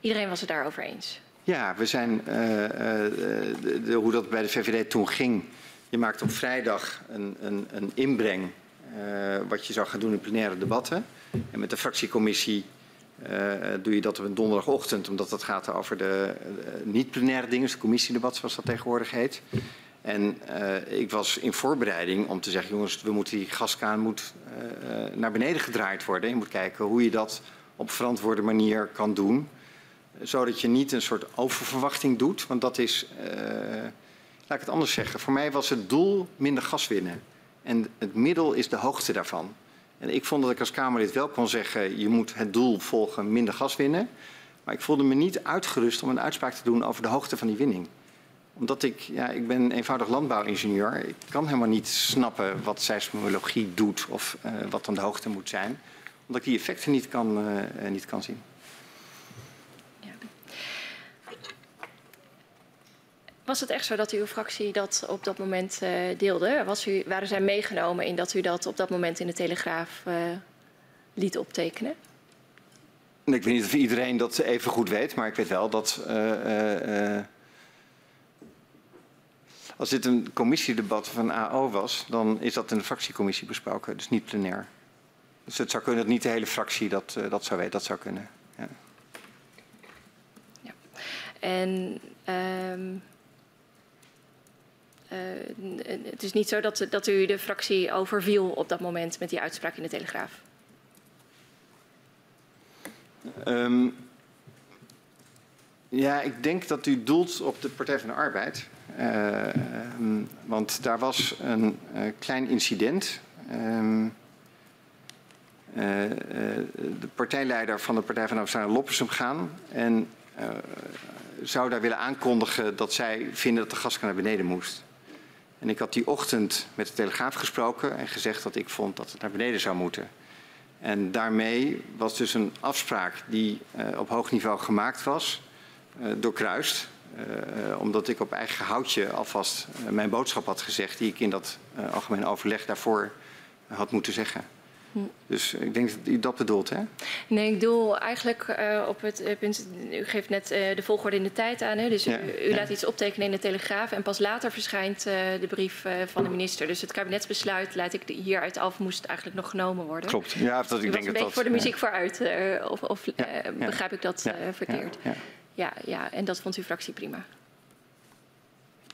Iedereen was het daarover eens? Ja, we zijn, de, de, hoe dat bij de VVD toen ging... je maakt op vrijdag een, een, een inbreng uh, wat je zou gaan doen in plenaire debatten. En met de fractiecommissie uh, doe je dat op een donderdagochtend, omdat dat gaat over de uh, niet-plenaire dingen, dus de commissiedebat zoals dat tegenwoordig heet. En ik was in voorbereiding om te zeggen, jongens, we moeten die gaskaan moet, naar beneden gedraaid worden. Je moet kijken hoe je dat op verantwoorde manier kan doen. Zodat je niet een soort oververwachting doet, want dat is, laat ik het anders zeggen. Voor mij was het doel minder gas winnen. En het middel is de hoogte daarvan. En ik vond dat ik als Kamerlid wel kon zeggen, je moet het doel volgen, minder gas winnen. Maar ik voelde me niet uitgerust om een uitspraak te doen over de hoogte van die winning. Omdat ik, ja, ik ben eenvoudig landbouwingenieur. Ik kan helemaal niet snappen wat seismologie doet of uh, wat dan de hoogte moet zijn. Omdat ik die effecten niet kan, uh, niet kan zien. Was het echt zo dat uw fractie dat op dat moment uh, deelde? Was u, waren zij meegenomen in dat u dat op dat moment in de Telegraaf uh, liet optekenen? Ik weet niet of iedereen dat even goed weet, maar ik weet wel dat. Uh, als dit een commissiedebat van AO was, dan is dat in de fractiecommissie besproken, dus niet plenair. Dus het zou kunnen dat niet de hele fractie dat, dat zou weten, dat zou kunnen. Ja. ja. En. Um, uh, het is niet zo dat, dat u de fractie overviel op dat moment met die uitspraak in de Telegraaf. Um, ja, ik denk dat u doelt op de Partij van de Arbeid. Uh, um, want daar was een uh, klein incident. Um, de partijleider van de Partij van naar Loppersum gaan. En zou daar willen aankondigen dat zij vinden dat de gaskraan naar beneden moest. En ik had die ochtend met de Telegraaf gesproken en gezegd dat ik vond dat het naar beneden zou moeten. En daarmee was dus een afspraak die uh, op hoog niveau gemaakt was, uh, doorkruist. Uh, omdat ik op eigen houtje alvast mijn boodschap had gezegd die ik in dat algemeen overleg daarvoor had moeten zeggen. Dus ik denk dat u dat bedoelt, hè? Nee, ik doel eigenlijk uh, op het eh, punt... U geeft net uh, de volgorde in de tijd aan, hè? Dus ja, u, u ja. laat iets optekenen in de Telegraaf... en pas later verschijnt de brief van de minister. Dus het kabinetsbesluit, laat ik hieruit af, moest eigenlijk nog genomen worden. Klopt, ja. Dat, ik denk een dat dat, voor de muziek vooruit, of, of begrijp ik dat verkeerd? Ja, ja, en dat vond uw fractie prima?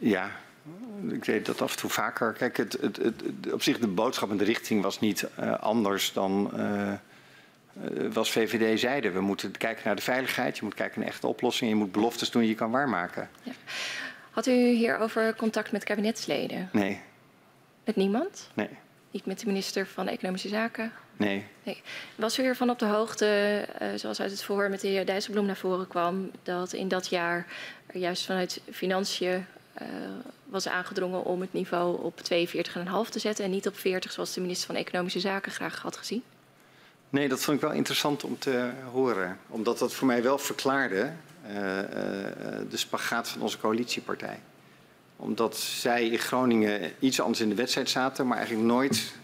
Ja, ik weet dat af en toe vaker. Kijk, het, het, het, op zich de boodschap en de richting was niet uh, anders dan uh, was VVD zeiden. We moeten kijken naar de veiligheid, je moet kijken naar echte oplossingen, je moet beloftes doen die je kan waarmaken. Ja. Had u hierover contact met kabinetsleden? Nee. Met niemand? Nee. Niet met de minister van Economische Zaken? Nee. nee. Was u ervan op de hoogte, uh, zoals uit het verhoor met de heer Dijsselbloem naar voren kwam, dat in dat jaar er juist vanuit financiën uh, was aangedrongen om het niveau op 42,5 te zetten en niet op 40 zoals de minister van Economische Zaken graag had gezien? Nee, dat vond ik wel interessant om te horen. Omdat dat voor mij wel verklaarde uh, uh, de spagaat van onze coalitiepartij. Omdat zij in Groningen iets anders in de wedstrijd zaten, maar eigenlijk nooit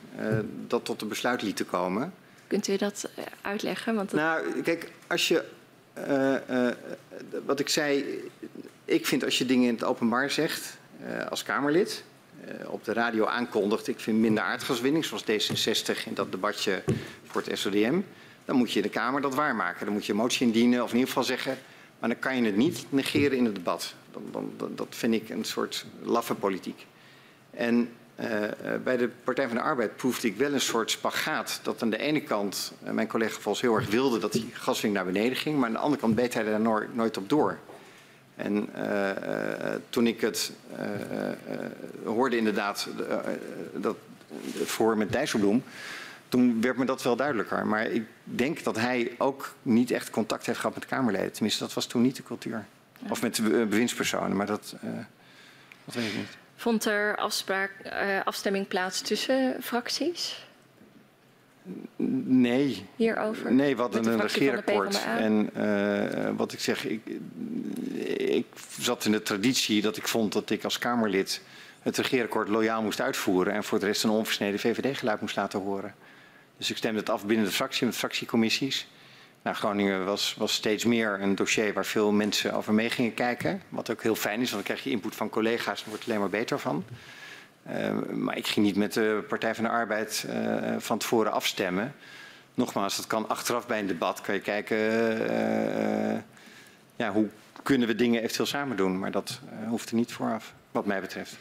dat tot een besluit lieten komen. Kunt u dat uitleggen? Want dat... Nou, kijk, als je. wat ik zei, ik vind als je dingen in het openbaar zegt, uh, als Kamerlid, uh, op de radio aankondigt, ik vind minder aardgaswinning, zoals D66 in dat debatje voor het SODM, dan moet je in de Kamer dat waarmaken. Dan moet je een motie indienen of in ieder geval zeggen, Maar dan kan je het niet negeren in het debat. Dan, dan, dat vind ik een soort laffe politiek. En uh, bij de Partij van de Arbeid proefde ik wel een soort spagaat. Dat aan de ene kant mijn collega Vos heel erg wilde dat die gaswinning naar beneden ging. Maar aan de andere kant beet hij daar nooit op door. En uh, toen ik het hoorde inderdaad dat voor met Dijsselbloem toen werd me dat wel duidelijker. Maar ik denk dat hij ook niet echt contact heeft gehad met Kamerleden. Tenminste, dat was toen niet de cultuur. Ja. Of met bewindspersonen, maar dat, uh, dat weet ik niet. Vond er afspraak, uh, afstemming plaats tussen fracties? Nee. Hierover? Nee, wat een regeerakkoord. En uh, wat ik zeg, ik, ik zat in de traditie dat ik vond dat ik als Kamerlid het regeerakkoord loyaal moest uitvoeren en voor de rest een onversneden VVD-geluid moest laten horen. Dus ik stemde het af binnen de fractie, met fractiecommissies. Nou, Groningen was, was steeds meer een dossier waar veel mensen over mee gingen kijken. Wat ook heel fijn is, want dan krijg je input van collega's en wordt er alleen maar beter van. Uh, maar ik ging niet met de Partij van de Arbeid uh, van tevoren afstemmen. Nogmaals, dat kan achteraf bij een debat. Kan je kijken, uh, ja, hoe kunnen we dingen eventueel samen doen. Maar dat hoeft er niet vooraf, wat mij betreft.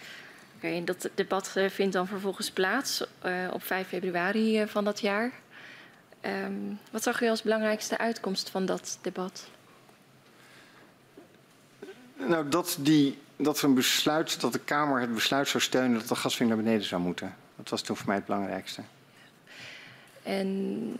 Okay, en dat debat uh, vindt dan vervolgens plaats uh, op 5 februari van dat jaar. Um, wat zag u als belangrijkste uitkomst van dat debat? Nou, dat, die, dat een besluit, dat de Kamer het besluit zou steunen dat de gaswinning naar beneden zou moeten. Dat was toen voor mij het belangrijkste. En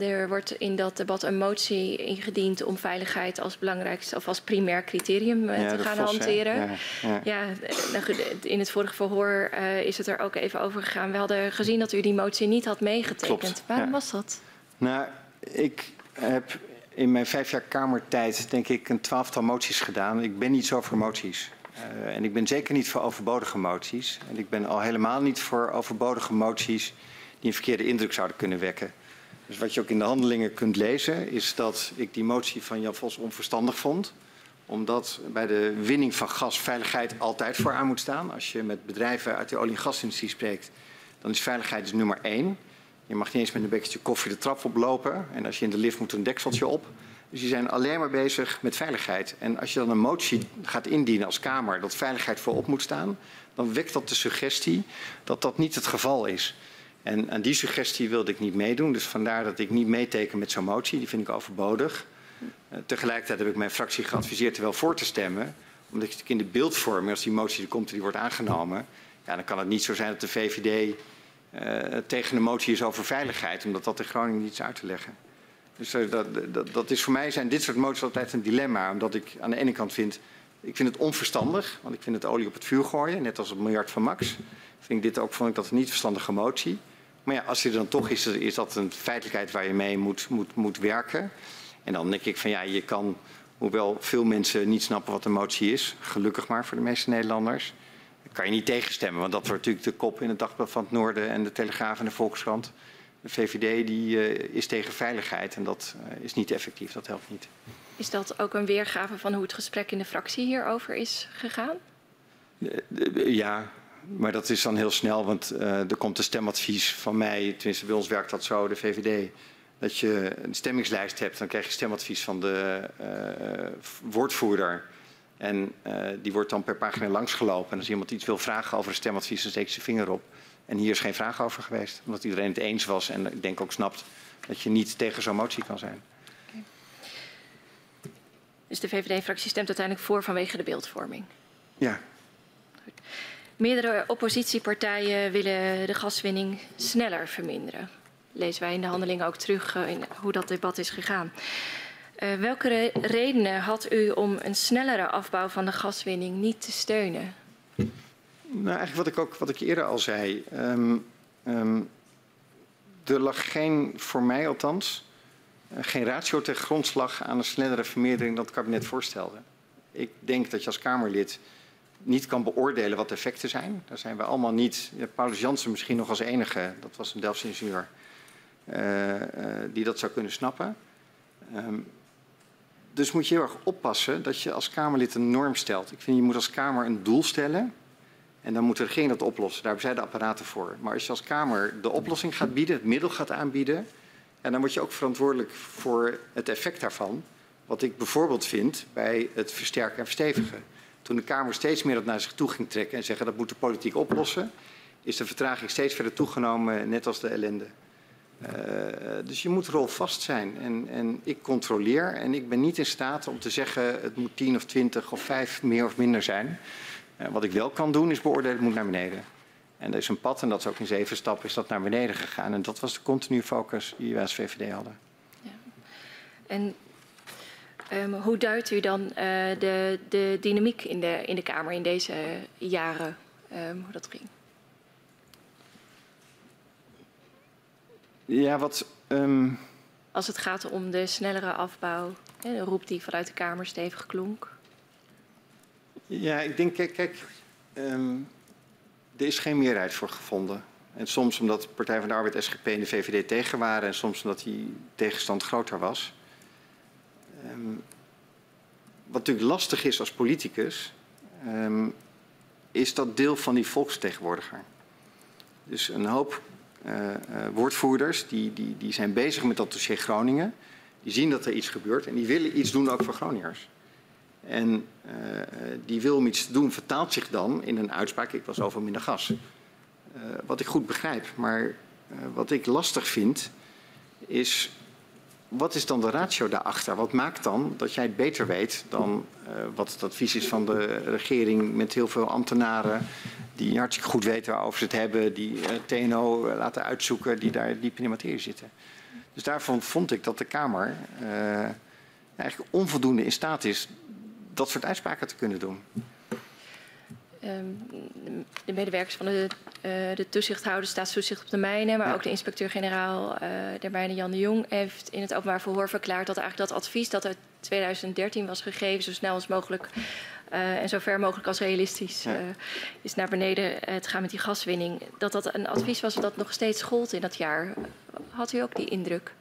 er wordt in dat debat een motie ingediend om veiligheid als belangrijkste of als primair criterium ja, te gaan hanteren. Ja, ja. ja, nou in het vorige verhoor uh, is het er ook even over gegaan. We hadden gezien dat u die motie niet had meegetekend. Klopt, Waarom was dat? Nou, ik heb in mijn vijf jaar Kamertijd denk ik een twaalftal moties gedaan. Ik ben niet zo voor moties. Uh, en ik ben zeker niet voor overbodige moties. En ik ben al helemaal niet voor overbodige moties die een verkeerde indruk zouden kunnen wekken. Dus wat je ook in de handelingen kunt lezen, is dat ik die motie van Jan Vos onverstandig vond. Omdat bij de winning van gas veiligheid altijd vooraan moet staan. Als je met bedrijven uit de olie- en gasindustrie spreekt, dan is veiligheid dus nummer één. Je mag niet eens met een bekertje koffie de trap oplopen. En als je in de lift moet, een dekseltje op. Dus die zijn alleen maar bezig met veiligheid. En als je dan een motie gaat indienen als Kamer dat veiligheid voorop moet staan, dan wekt dat de suggestie dat dat niet het geval is. En aan die suggestie wilde ik niet meedoen. Dus vandaar dat ik niet meeteken met zo'n motie. Die vind ik overbodig. Uh, tegelijkertijd heb ik mijn fractie geadviseerd er wel voor te stemmen. Omdat ik in de beeldvorming, als die motie er komt en die wordt aangenomen... Ja, dan kan het niet zo zijn dat de VVD uh, tegen de motie is over veiligheid. Omdat dat in Groningen niet is uit te leggen. Dus uh, dat, dat, dat, is voor mij zijn dit soort moties altijd een dilemma. Omdat ik aan de ene kant vind... Ik vind het onverstandig, want ik vind het olie op het vuur gooien. Net als het miljard van Max. Vind ik dit ook, vond ik dat een niet verstandige motie. Maar ja, als je er dan toch is, is dat een feitelijkheid waar je mee moet, moet, moet werken. En dan denk ik van ja, je kan, hoewel veel mensen niet snappen wat een motie is, gelukkig maar voor de meeste Nederlanders, kan je niet tegenstemmen. Want dat wordt natuurlijk de kop in het Dagblad van het Noorden en de Telegraaf en de Volkskrant. De VVD die, uh, is tegen veiligheid en dat uh, is niet effectief, dat helpt niet. Is dat ook een weergave van hoe het gesprek in de fractie hierover is gegaan? Uh, ja, maar dat is dan heel snel, want uh, er komt een stemadvies van mij, tenminste bij ons werkt dat zo, de VVD. Dat je een stemmingslijst hebt, dan krijg je stemadvies van de uh, woordvoerder. En uh, die wordt dan per pagina langsgelopen. En als iemand iets wil vragen over een stemadvies, dan steekt zijn vinger op. En hier is geen vraag over geweest, omdat iedereen het eens was. En ik denk ook snapt dat je niet tegen zo'n motie kan zijn. Okay. Dus de VVD-fractie stemt uiteindelijk voor vanwege de beeldvorming? Ja. Meerdere oppositiepartijen willen de gaswinning sneller verminderen. Lezen wij in de handelingen ook terug uh, in hoe dat debat is gegaan. Uh, welke re redenen had u om een snellere afbouw van de gaswinning niet te steunen? Nou, eigenlijk wat ik ook wat ik eerder al zei. Um, um, er lag geen, voor mij althans, uh, geen ratio ter grondslag aan een snellere vermeerdering dan het kabinet voorstelde. Ik denk dat je als Kamerlid niet kan beoordelen wat de effecten zijn. Daar zijn we allemaal niet. Paulus Jansen misschien nog als enige, dat was een Delftse ingenieur, uh, uh, die dat zou kunnen snappen. Um, dus moet je heel erg oppassen dat je als Kamerlid een norm stelt. Ik vind je moet als Kamer een doel stellen. En dan moet de regering dat oplossen. Daar zijn de apparaten voor. Maar als je als Kamer de oplossing gaat bieden, het middel gaat aanbieden. En dan word je ook verantwoordelijk voor het effect daarvan. wat ik bijvoorbeeld vind bij het versterken en verstevigen. Toen de Kamer steeds meer dat naar zich toe ging trekken en zeggen dat moet de politiek oplossen, is de vertraging steeds verder toegenomen, net als de ellende. Uh, dus je moet rolvast zijn. En, en, ik controleer en ik ben niet in staat om te zeggen het moet 10 of 20 of 5 meer of minder zijn. Uh, wat ik wel kan doen is beoordelen, het moet naar beneden. En er is een pad, en dat is ook in zeven stappen, is dat naar beneden gegaan. En dat was de continue focus die wij als VVD hadden. Ja. En um, hoe duidt u dan uh, de, de, dynamiek in de, in de Kamer in deze jaren, um, hoe dat ging? Ja, wat. Um... Als het gaat om de snellere afbouw, hè, de roep die vanuit de Kamer stevig klonk. Ja, ik denk, kijk, kijk er is geen meerderheid voor gevonden. En soms omdat de Partij van de Arbeid, SGP en de VVD tegen waren en soms omdat die tegenstand groter was. Um, wat natuurlijk lastig is als politicus, um, is dat deel van die volksvertegenwoordiger. Dus een hoop uh, uh, woordvoerders die, die, die zijn bezig met dat dossier Groningen. Die zien dat er iets gebeurt en die willen iets doen ook voor Groningers. En uh, die wil om iets te doen vertaalt zich dan in een uitspraak, ik was over minder gas. Wat ik goed begrijp, maar wat ik lastig vind is, wat is dan de ratio daarachter? Wat maakt dan dat jij het beter weet dan wat het advies is van de regering met heel veel ambtenaren die hartstikke goed weten waarover ze het hebben, die TNO laten uitzoeken, die daar diep in de materie zitten. Dus daarvan vond ik dat de Kamer eigenlijk onvoldoende in staat is dat soort uitspraken te kunnen doen? Um, de medewerkers van de, uh, de toezichthouder, staatstoezicht op de mijnen, maar ja. ook de inspecteur-generaal uh, der mijnen Jan de Jong heeft in het openbaar verhoor verklaard dat eigenlijk dat advies dat uit 2013 was gegeven, zo snel als mogelijk uh, en zo ver mogelijk als realistisch ja. is naar beneden te gaan met die gaswinning, dat dat een advies was dat nog steeds gold in dat jaar. Had u ook die indruk?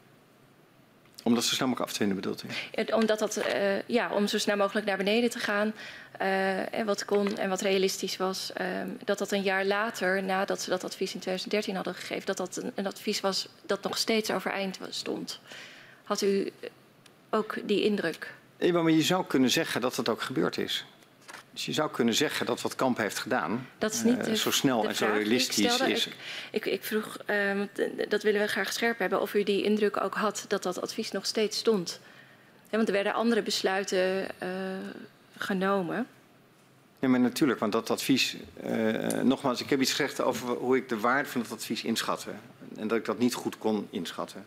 Om dat zo snel mogelijk af te vinden, bedoelt u? Omdat dat, uh, ja, om zo snel mogelijk naar beneden te gaan. Uh, en wat kon en wat realistisch was. Uh, dat dat een jaar later, nadat ze dat advies in 2013 hadden gegeven, dat dat een, een advies was dat nog steeds overeind stond. Had u ook die indruk? Ja, maar je zou kunnen zeggen dat dat ook gebeurd is. Dus je zou kunnen zeggen dat wat Kamp heeft gedaan, dat is niet uh, zo snel en zo realistisch is. Ik, ik, ik vroeg, uh, dat willen we graag scherp hebben, of u die indruk ook had dat dat advies nog steeds stond. Ja, want er werden andere besluiten uh, genomen. Ja, maar natuurlijk, want dat advies, nogmaals, ik heb iets gezegd over hoe ik de waarde van het advies inschatte. En dat ik dat niet goed kon inschatten.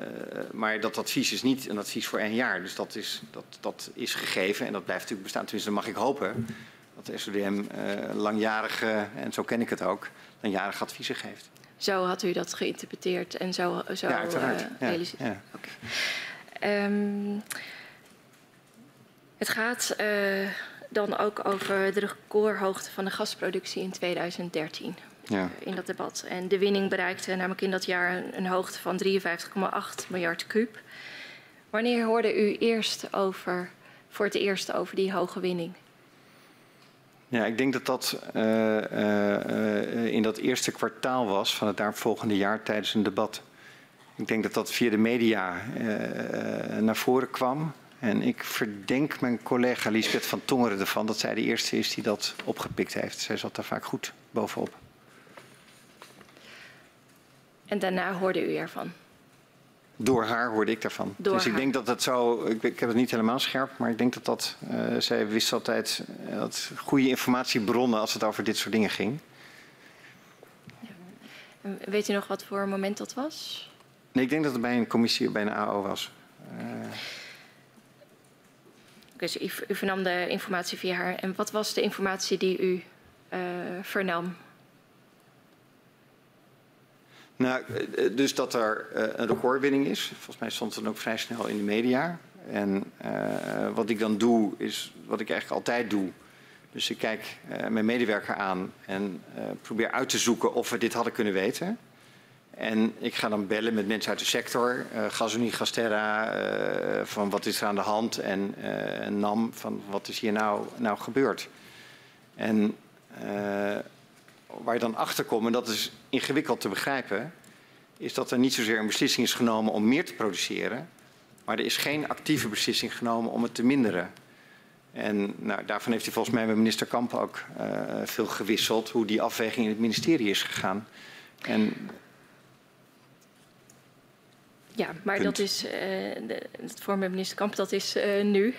Uh, maar dat advies is niet een advies voor één jaar. Dus dat is, dat, dat is gegeven en dat blijft natuurlijk bestaan. Tenminste, dan mag ik hopen dat de SODM uh, langjarige, en zo ken ik het ook, langjarige adviezen geeft. Zo had u dat geïnterpreteerd en zo, zo ja, uiteraard. Uh, ja, ja. Okay. Um, het gaat dan ook over de recordhoogte van de gasproductie in 2013 ja. in dat debat. En de winning bereikte namelijk in dat jaar een, een hoogte van 53,8 miljard kuub. Wanneer hoorde u eerst over, voor het eerst over die hoge winning? Ja, ik denk dat dat uh, uh, in dat eerste kwartaal was van het daaropvolgende jaar tijdens een debat. Ik denk dat dat via de media naar voren kwam. En ik verdenk mijn collega Lisbeth van Tongeren ervan dat zij de eerste is die dat opgepikt heeft. Zij zat daar vaak goed bovenop. En daarna hoorde u ervan? Door haar hoorde ik daarvan. Door dus ik haar. denk dat dat zo, ik, ik, heb het niet helemaal scherp, maar ik denk dat dat, uh, zij wist altijd uh, dat goede informatiebronnen als het over dit soort dingen ging. Ja. Weet u nog wat voor moment dat was? Nee, ik denk dat het bij een commissie, bij een AO was. Uh... Dus u, u vernam de informatie via haar. En wat was de informatie die u vernam? Nou, eh, dus dat er uh, een recordwinning is. Volgens mij stond dan ook vrij snel in de media. En wat ik dan doe, is wat ik eigenlijk altijd doe. Dus ik kijk mijn medewerker aan en probeer uit te zoeken of we dit hadden kunnen weten. En ik ga dan bellen met mensen uit de sector, Gasunie, Gasterra, van wat is er aan de hand en NAM, van wat is hier nou, nou gebeurd. En waar je dan achter komt, en dat is ingewikkeld te begrijpen, is dat er niet zozeer een beslissing is genomen om meer te produceren, maar er is geen actieve beslissing genomen om het te minderen. En nou, daarvan heeft hij volgens mij met minister Kamp ook uh, veel gewisseld hoe die afweging in het ministerie is gegaan. En ja, maar Punt. dat is, uh, de, het voor met minister Kamp, dat is uh, nu.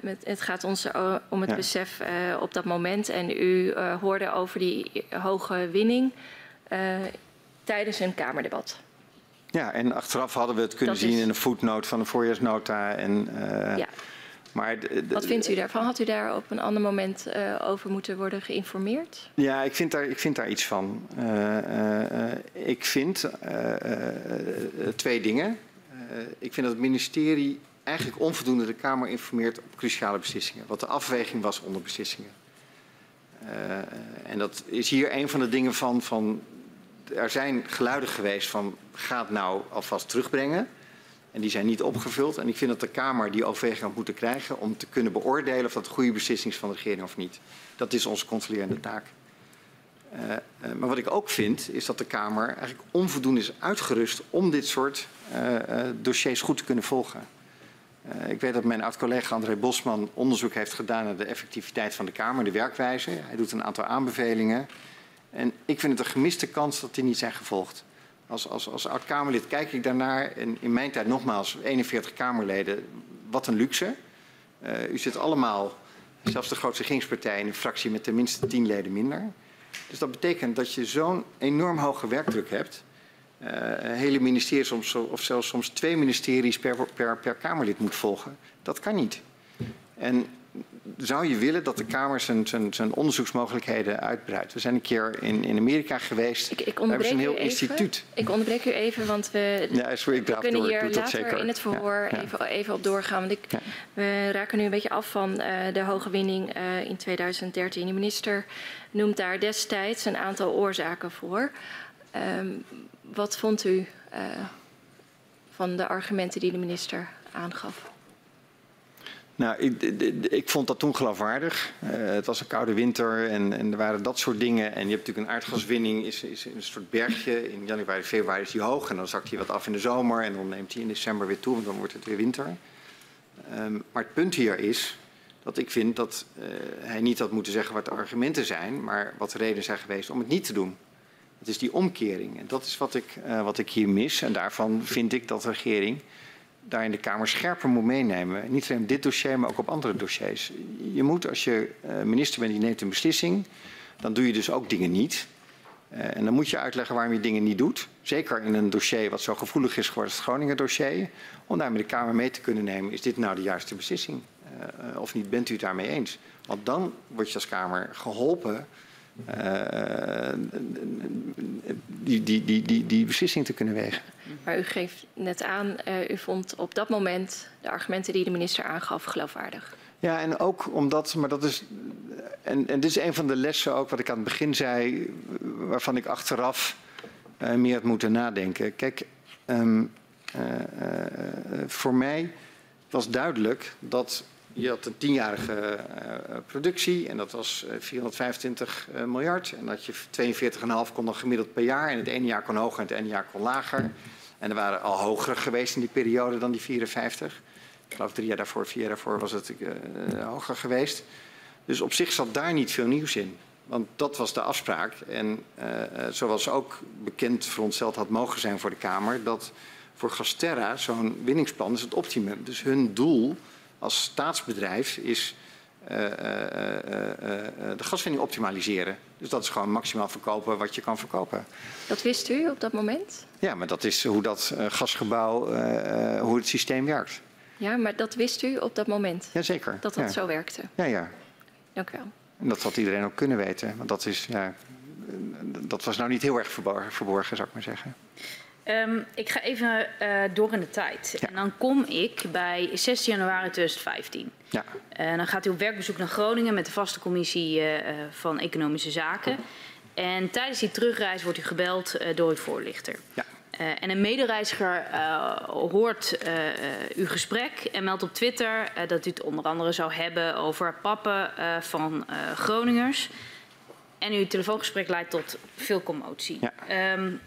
Met, het gaat ons om het ja. besef op dat moment. En u hoorde over die hoge winning tijdens een Kamerdebat. Ja, en achteraf hadden we het kunnen dat zien is... in een voetnoot van de voorjaarsnota. En, ja. Maar Wat vindt u daarvan? Had u daar op een ander moment uh, over moeten worden geïnformeerd? Ja, ik vind daar, ik vind daar iets van. Uh, uh, ik vind twee dingen. ik vind dat het ministerie eigenlijk onvoldoende de Kamer informeert op cruciale beslissingen. Wat de afweging was onder beslissingen. en dat is hier een van de dingen van, van. Er zijn geluiden geweest van. Ga nou alvast terugbrengen. En die zijn niet opgevuld. En ik vind dat de Kamer die overweging had moeten krijgen om te kunnen beoordelen of dat een goede beslissing is van de regering of niet. Dat is onze controlerende taak. Uh, maar wat ik ook vind, is dat de Kamer eigenlijk onvoldoende is uitgerust om dit soort uh, dossiers goed te kunnen volgen. ik weet dat mijn oud-collega André Bosman onderzoek heeft gedaan naar de effectiviteit van de Kamer, de werkwijze. Hij doet een aantal aanbevelingen. En ik vind het een gemiste kans dat die niet zijn gevolgd. Als, als, als oud-Kamerlid kijk ik daarnaar. En in mijn tijd nogmaals, 41 Kamerleden, wat een luxe. Uh, u zit allemaal, zelfs de grootste regeringspartij, in een fractie met tenminste 10 leden minder. Dus dat betekent dat je zo'n enorm hoge werkdruk hebt. Uh, hele ministeries soms, of zelfs soms twee ministeries per, per, per Kamerlid moet volgen. Dat kan niet. En zou je willen dat de Kamer zijn, zijn, zijn onderzoeksmogelijkheden uitbreidt? We zijn een keer in, in Amerika geweest. Ik, ik Daar hebben ze een heel instituut. Ik onderbreek u even, want we, ja, sorry, ik we kunnen door. hier later zeker. in het verhoor ja, ja. Even, even op doorgaan. Want ik, we raken nu een beetje af van uh, de hoge winning uh, in 2013. De minister noemt daar destijds een aantal oorzaken voor. Um, wat vond u uh, van de argumenten die de minister aangaf? Nou, ik, ik, vond dat toen geloofwaardig. Uh, het was een koude winter en, en, er waren dat soort dingen. En je hebt natuurlijk een aardgaswinning, is, is een soort bergje. In januari, februari is die hoog en dan zakt hij wat af in de zomer. En dan neemt hij in december weer toe, want dan wordt het weer winter. Um, maar het punt hier is dat ik vind dat uh, hij niet had moeten zeggen wat de argumenten zijn, maar wat de redenen zijn geweest om het niet te doen. Het is die omkering. En dat is wat ik, uh, wat ik hier mis. En daarvan vind ik dat de regering daar in de Kamer scherper moet meenemen. Niet alleen op dit dossier, maar ook op andere dossiers. Je moet, als je uh, minister bent, je neemt een beslissing, dan doe je dus ook dingen niet. Uh, en dan moet je uitleggen waarom je dingen niet doet. Zeker in een dossier wat zo gevoelig is geworden als het Groningen dossier. Om daarmee de Kamer mee te kunnen nemen, is dit nou de juiste beslissing? Uh, of niet, bent u het daarmee eens? Want dan word je als Kamer geholpen die, die, die, die, die beslissing te kunnen wegen. Maar u geeft net aan, uh, u vond op dat moment de argumenten die de minister aangaf geloofwaardig. Ja, en ook omdat, maar dat is, en, en dit is een van de lessen ook wat ik aan het begin zei, waarvan ik achteraf uh, meer had moeten nadenken. Kijk, um, voor mij was duidelijk dat je had een tienjarige uh, productie en dat was uh, 425 uh, miljard. En dat je 42,5 kon dan gemiddeld per jaar. En het ene jaar kon hoger en het ene jaar kon lager. En er waren al hogere geweest in die periode dan die 54. Ik geloof drie jaar daarvoor, vier jaar daarvoor was het hoger geweest. Dus op zich zat daar niet veel nieuws in. Want dat was de afspraak. En zoals ook bekend verondersteld had mogen zijn voor de Kamer... dat voor Gasterra zo'n winningsplan is het optimum. Dus hun doel als staatsbedrijf is uh, uh, uh, de gaswinning optimaliseren. Dus dat is gewoon maximaal verkopen wat je kan verkopen. Dat wist u op dat moment? Ja, maar dat is hoe dat gasgebouw, hoe het systeem werkt. Ja, maar dat wist u op dat moment? Jazeker. Dat dat ja. zo werkte? Ja, ja. Dank u wel. En dat had iedereen ook kunnen weten. Want dat, is, ja, dat was nou niet heel erg verborgen, verborgen zou ik maar zeggen. Um, ik ga even uh, door in de tijd. Ja. En dan kom ik bij 16 januari 2015. Ja. En dan gaat u op werkbezoek naar Groningen met de vaste commissie uh, van Economische Zaken. En tijdens die terugreis wordt u gebeld door uw voorlichter. Ja. En een medereiziger hoort uw gesprek en meldt op Twitter dat u het onder andere zou hebben over pappen van Groningers. En uw telefoongesprek leidt tot veel commotie. Ja. Um,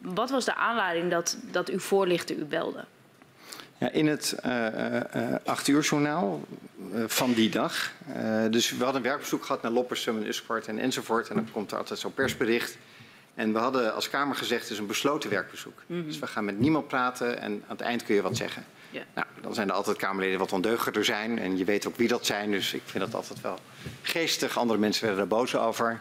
wat was de aanleiding dat, dat uw voorlichter u belde? Ja, in het uh, uh, acht uur journaal uh, van die dag. dus we hadden een werkbezoek gehad naar Loppersum en Uskort en enzovoort. En dan komt er altijd zo'n persbericht. En we hadden als Kamer gezegd, het is een besloten werkbezoek. Mm -hmm. Dus we gaan met niemand praten en aan het eind kun je wat zeggen. Yeah. Nou, dan zijn er altijd Kamerleden wat ondeugender zijn. En je weet ook wie dat zijn, dus ik vind dat altijd wel geestig. Andere mensen werden er boos over.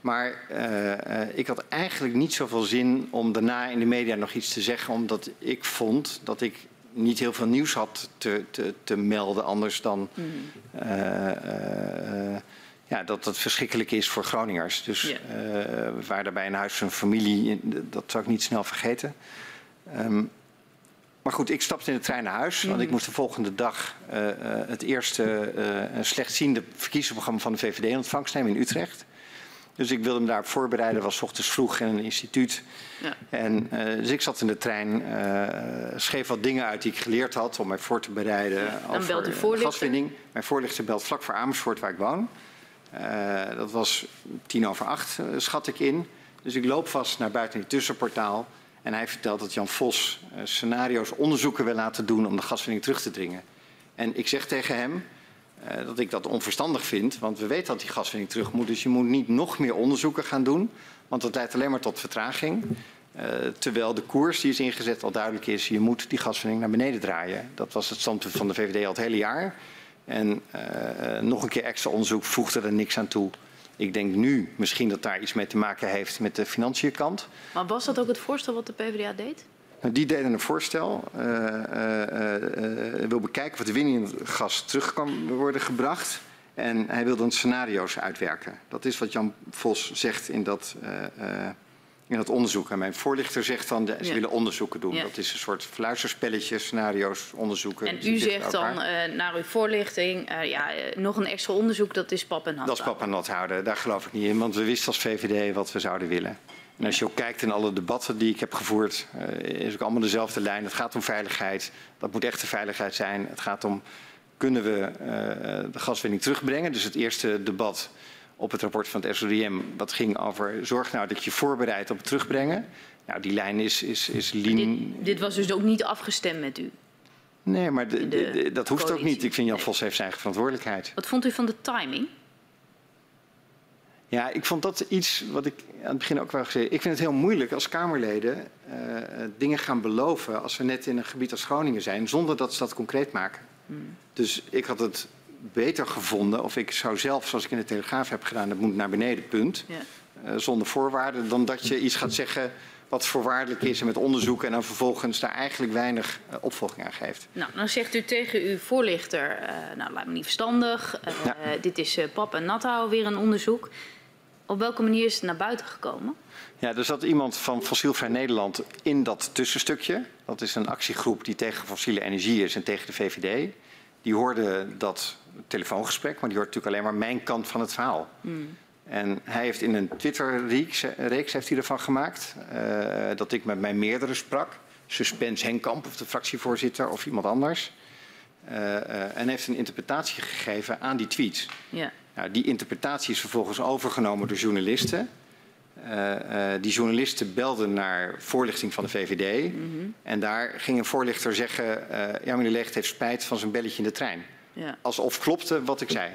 Maar uh, ik had eigenlijk niet zoveel zin om daarna in de media nog iets te zeggen, omdat ik vond dat ik niet heel veel nieuws had te, te, te melden, anders dan mm uh, uh, ja, dat het verschrikkelijk is voor Groningers. Dus yeah. we waren daarbij in huis van een familie, dat zou ik niet snel vergeten. Um, maar goed, ik stapte in de trein naar huis, mm want ik moest de volgende dag het eerste slechtziende verkiezingsprogramma van de VVD in ontvangst nemen in Utrecht. Dus ik wilde me daarop voorbereiden. was ochtends vroeg in een instituut. Ja. En, uh, dus ik zat in de trein, uh, schreef wat dingen uit die ik geleerd had om mij voor te bereiden ja, dan belt u voorlichter. gaswinning. Mijn voorlichter belt vlak voor Amersfoort, waar ik woon. Uh, dat was tien over acht, schat ik in. Dus ik loop vast naar buiten in het tussenportaal. En hij vertelt dat Jan Vos scenario's, onderzoeken wil laten doen om de gaswinning terug te dringen. En ik zeg tegen hem, uh, dat ik dat onverstandig vind. Want we weten dat die gaswinning terug moet. Dus je moet niet nog meer onderzoeken gaan doen. Want dat leidt alleen maar tot vertraging. Uh, terwijl de koers die is ingezet al duidelijk is. Je moet die gaswinning naar beneden draaien. Dat was het standpunt van de VVD al het hele jaar. En uh, nog een keer extra onderzoek voegde er niks aan toe. Ik denk nu misschien dat daar iets mee te maken heeft met de financiënkant. Maar was dat ook het voorstel wat de PvdA deed? Die deden een voorstel. Uh, uh, wil bekijken de winning in het gas terug kan worden gebracht. En hij wil dan scenario's uitwerken. Dat is wat Jan Vos zegt in dat, in dat onderzoek. En mijn voorlichter zegt dan, de, ze ja. willen onderzoeken doen. Ja. Dat is een soort fluisterspelletje, scenario's, onderzoeken. En u zegt dan naar uw voorlichting, ja, nog een extra onderzoek, dat is pap en nat Dat is pap en nat houden, daar geloof ik niet in. Want we wisten als VVD wat we zouden willen. En als je ook kijkt in alle debatten die ik heb gevoerd, uh, is ook allemaal dezelfde lijn. Het gaat om veiligheid. Dat moet echte veiligheid zijn. Het gaat om, kunnen we uh, de gaswinning terugbrengen? Dus het eerste debat op het rapport van het SODM, dat ging over zorg nou dat je voorbereidt op het terugbrengen. Nou, die lijn is, is, is. Dit, dit was dus ook niet afgestemd met u? Nee, maar de, de, de, dat hoeft coalitie. ook niet. Ik vind Jan Vos heeft zijn eigen verantwoordelijkheid. Wat vond u van de timing? Ja, ik vond dat iets wat ik aan het begin ook wel gezegd Ik vind het heel moeilijk als Kamerleden uh, dingen gaan beloven als we net in een gebied als Groningen zijn, zonder dat ze dat concreet maken. Hmm. Dus ik had het beter gevonden, of ik zou zelf, zoals ik in de Telegraaf heb gedaan, dat moet naar beneden, punt. Uh, zonder voorwaarden, dan dat je iets gaat zeggen wat voorwaardelijk is en met onderzoek en dan vervolgens daar eigenlijk weinig uh, opvolging aan geeft. Nou, dan zegt u tegen uw voorlichter, uh, nou laat me niet verstandig, ja. dit is pap en nathou weer een onderzoek. Op welke manier is het naar buiten gekomen? Ja, er zat iemand van Fossielvrij Nederland in dat tussenstukje. Dat is een actiegroep die tegen fossiele energie is en tegen de VVD. Die hoorde dat telefoongesprek, maar die hoort natuurlijk alleen maar mijn kant van het verhaal. Mm. En hij heeft in een Twitter-reeks heeft hij ervan gemaakt uh, dat ik met mijn meerdere sprak. Suspens Henkamp of de fractievoorzitter of iemand anders. Uh, uh, en heeft een interpretatie gegeven aan die tweets. Ja. Nou, die interpretatie is vervolgens overgenomen door journalisten. Uh, uh, die journalisten belden naar voorlichting van de VVD. Mm -hmm. En daar ging een voorlichter zeggen: uh, Ja, meneer Leegt heeft spijt van zijn belletje in de trein. Ja. Alsof klopte wat ik zei.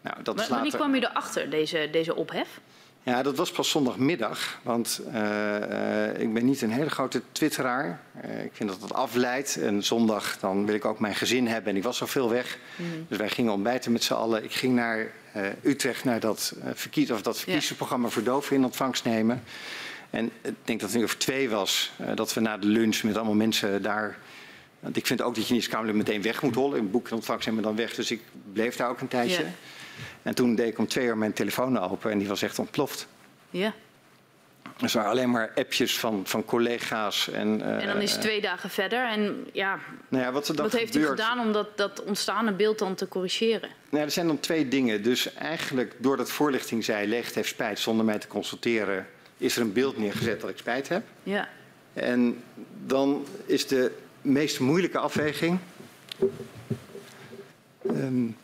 Nou, dat maar, is later... Wanneer kwam u erachter, deze, deze ophef? Ja, dat was pas zondagmiddag. Want uh, ik ben niet een hele grote twitteraar. Uh, ik vind dat dat afleidt. En zondag dan wil ik ook mijn gezin hebben. En ik was al veel weg. Mm. Dus wij gingen ontbijten met z'n allen. Ik ging naar Utrecht naar dat, verkies, of dat verkiezingsprogramma voor doven in ontvangst nemen. En ik denk dat het nu over twee was. dat we na de lunch met allemaal mensen daar... Want ik vind ook dat je niet Kamerlid meteen weg moet hollen. Een boek in ontvangst nemen dan weg. Dus ik bleef daar ook een tijdje. En toen deed ik om twee uur mijn telefoon open en die was echt ontploft. Ja. Er waren alleen maar appjes van, van collega's. En, uh, en dan is het twee dagen verder. En ja, nou ja wat, er dan wat heeft u gedaan om dat, dat ontstaande beeld dan te corrigeren? Nou, er zijn dan twee dingen. Dus eigenlijk doordat voorlichting zei, Leegt heeft spijt zonder mij te consulteren, is er een beeld neergezet dat ik spijt heb. Ja. En dan is de meest moeilijke afweging. Um,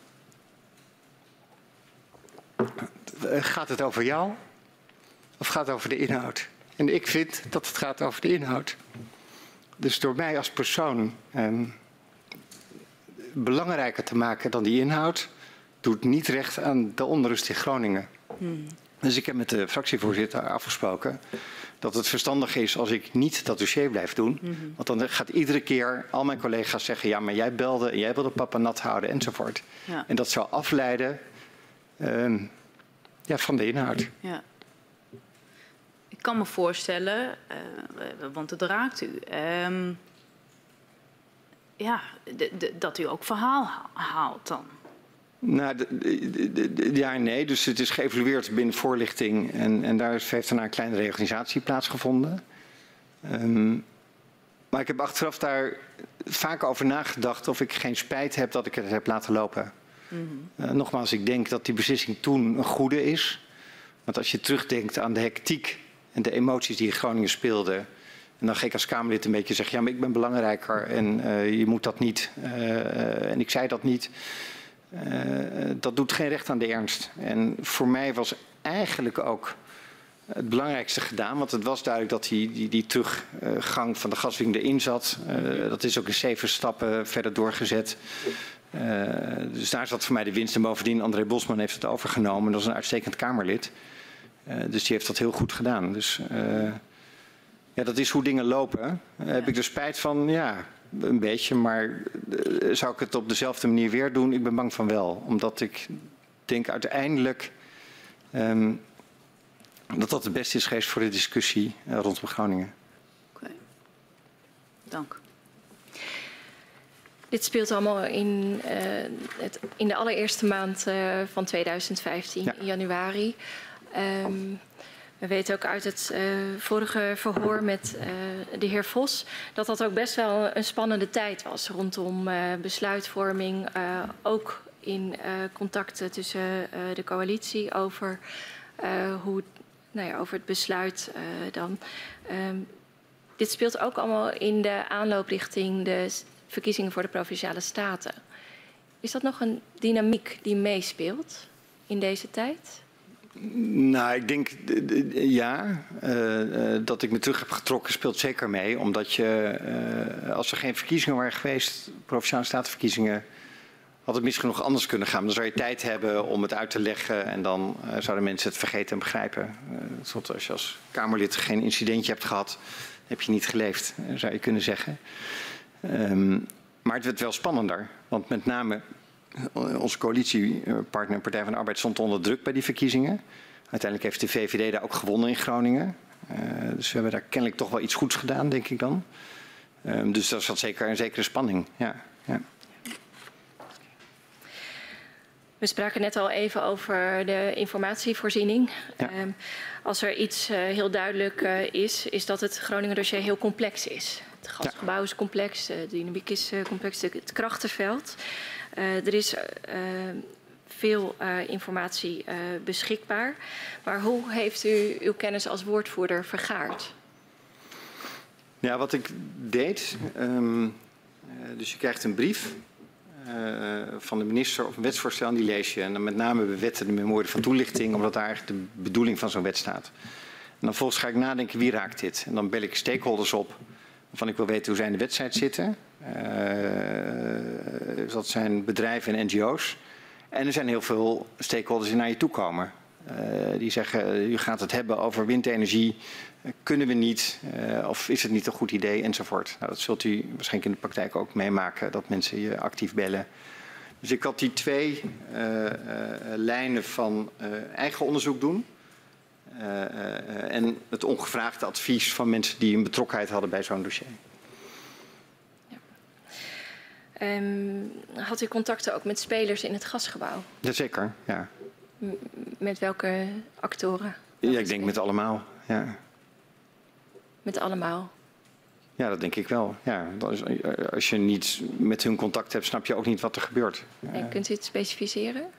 gaat het over jou of gaat het over de inhoud? En ik vind dat het gaat over de inhoud. Dus door mij als persoon, um, belangrijker te maken dan die inhoud, doet niet recht aan de onrust in Groningen. Hmm. Dus ik heb met de fractievoorzitter afgesproken dat het verstandig is als ik niet dat dossier blijf doen. Mhm. Want dan gaat iedere keer al mijn collega's zeggen: ja, maar jij belde en jij wilde papa nat houden enzovoort. Ja. En dat zou afleiden uh, ja, van de inhoud. Ja. Ik kan me voorstellen, uh, want het raakt u. Um, ja, dat u ook verhaal haalt dan. Nou, ja nee. Dus het is geëvalueerd binnen voorlichting. En, en daar heeft daarna een kleine reorganisatie plaatsgevonden. Um, maar ik heb achteraf daar vaak over nagedacht of ik geen spijt heb dat ik het heb laten lopen. Mm -hmm. uh, nogmaals, ik denk dat die beslissing toen een goede is. Want als je terugdenkt aan de hectiek de emoties die in Groningen speelden. En dan ga ik als Kamerlid een beetje zeggen, ja, maar ik ben belangrijker en uh, je moet dat niet. Uh, en ik zei dat niet. Uh, dat doet geen recht aan de ernst. En voor mij was eigenlijk ook het belangrijkste gedaan. Want het was duidelijk dat die, die, teruggang van de gaswinning erin zat. Dat is ook in zeven stappen verder doorgezet. Dus daar zat voor mij de winst. En bovendien, André Bosman heeft het overgenomen. Dat is een uitstekend Kamerlid. Dus die heeft dat heel goed gedaan. Dus ja, dat is hoe dingen lopen. heb ik er spijt van? Ja, een beetje, maar eh, zou ik het op dezelfde manier weer doen? Ik ben bang van wel. Omdat ik denk uiteindelijk um, dat dat het beste is geweest voor de discussie rondom Groningen. Oké, okay. dank. Dit speelt allemaal in, uh, het, in de allereerste maand uh, van 2015, ja. in januari. Um, we weten ook uit het uh, vorige verhoor met uh, de heer Vos dat dat ook best wel een spannende tijd was rondom uh, besluitvorming, ook in contacten tussen de coalitie over, hoe, nou ja, over het besluit dan. Um, dit speelt ook allemaal in de aanloop richting de verkiezingen voor de provinciale staten. Is dat nog een dynamiek die meespeelt in deze tijd? Nou, ik denk ja. Uh, uh, dat ik me terug heb getrokken speelt zeker mee. Omdat je, uh, als er geen verkiezingen waren geweest, provinciale statenverkiezingen, had het misschien nog anders kunnen gaan. Dan zou je tijd hebben om het uit te leggen en dan zouden mensen het vergeten en begrijpen. Uh, als je als Kamerlid geen incidentje hebt gehad, heb je niet geleefd, zou je kunnen zeggen. Um, maar het werd wel spannender. Want met name onze coalitiepartner Partij van de Arbeid stond onder druk bij die verkiezingen. Uiteindelijk heeft de VVD daar ook gewonnen in Groningen. Uh, dus we hebben daar kennelijk toch wel iets goeds gedaan, denk ik dan. Uh, dus dat zat zeker een zekere spanning. Ja, ja. We spraken net al even over de informatievoorziening. Ja. Um, als er iets heel duidelijk is, is dat het Groningen dossier heel complex is. Het gasgebouw is complex, de dynamiek is complex, het krachtenveld. Uh, er is uh, veel uh, informatie beschikbaar. Maar hoe heeft u uw kennis als woordvoerder vergaard? Ja, wat ik deed. Um, dus je krijgt een brief van de minister of een wetsvoorstel en die lees je. En dan met name bij wetten de memorie van toelichting, omdat daar eigenlijk de bedoeling van zo'n wet staat. En dan volgens ga ik nadenken wie raakt dit. En dan bel ik stakeholders op waarvan ik wil weten hoe zij in de wedstrijd zitten. Uh, dat zijn bedrijven en NGO's. En er zijn heel veel stakeholders die naar je toe komen. Uh, die zeggen, u gaat het hebben over windenergie, kunnen we niet, uh, of is het niet een goed idee, enzovoort. Nou, dat zult u waarschijnlijk in de praktijk ook meemaken, dat mensen je actief bellen. Dus ik had die twee lijnen van eigen onderzoek doen. En het ongevraagde advies van mensen die een betrokkenheid hadden bij zo'n dossier. Um, had u contacten ook met spelers in het gasgebouw? Jazeker, ja. M met welke actoren? ja, ik denk met allemaal, ja. Met allemaal? Ja, dat denk ik wel. Ja, als je niet met hun contact hebt, snap je ook niet wat er gebeurt. En kunt u het specificeren?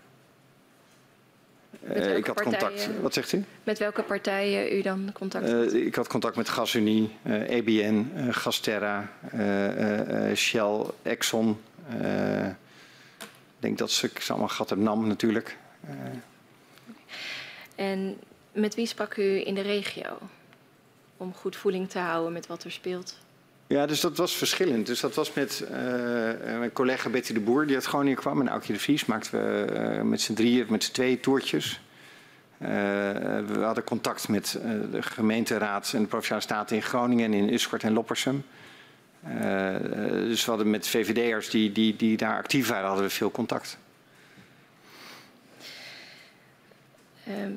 Uh, ik had contact. Wat zegt u? Met welke partijen u dan contact had? Uh, ik had contact met GasUnie, uh, EBN, Gasterra, Shell, Exxon. ik denk dat ze, ik allemaal gehad heb, NAM natuurlijk. En met wie sprak u in de regio? Om goed voeling te houden met wat er speelt? Ja, dus dat was verschillend. Dus dat was met uh, mijn collega Betty de Boer, die uit Groningen kwam. En Aukje de Vries maakten we uh, met z'n drieën, met z'n tweeën toertjes. Uh, we hadden contact met de gemeenteraad en de Provinciale Staten in Groningen en in Uskort en Loppersum. dus we hadden met VVD'ers die, die, die daar actief waren, hadden we veel contact.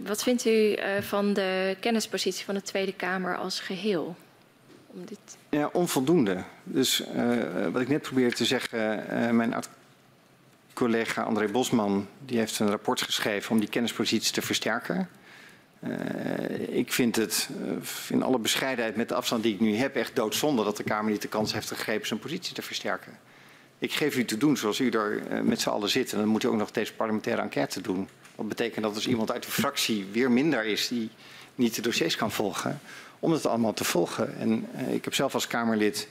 wat vindt u van de kennispositie van de Tweede Kamer als geheel? Ja, onvoldoende. Dus uh, wat ik net probeerde te zeggen, uh, mijn collega André Bosman die heeft een rapport geschreven om die kennispositie te versterken. Ik vind het in alle bescheidenheid met de afstand die ik nu heb echt doodzonde dat de Kamer niet de kans heeft gegeven zijn positie te versterken. Ik geef u te doen zoals u er met z'n allen zit en dan moet u ook nog deze parlementaire enquête doen. Dat betekent dat als iemand uit de fractie weer minder is die niet de dossiers kan volgen, om het allemaal te volgen. En uh, ik heb zelf als Kamerlid,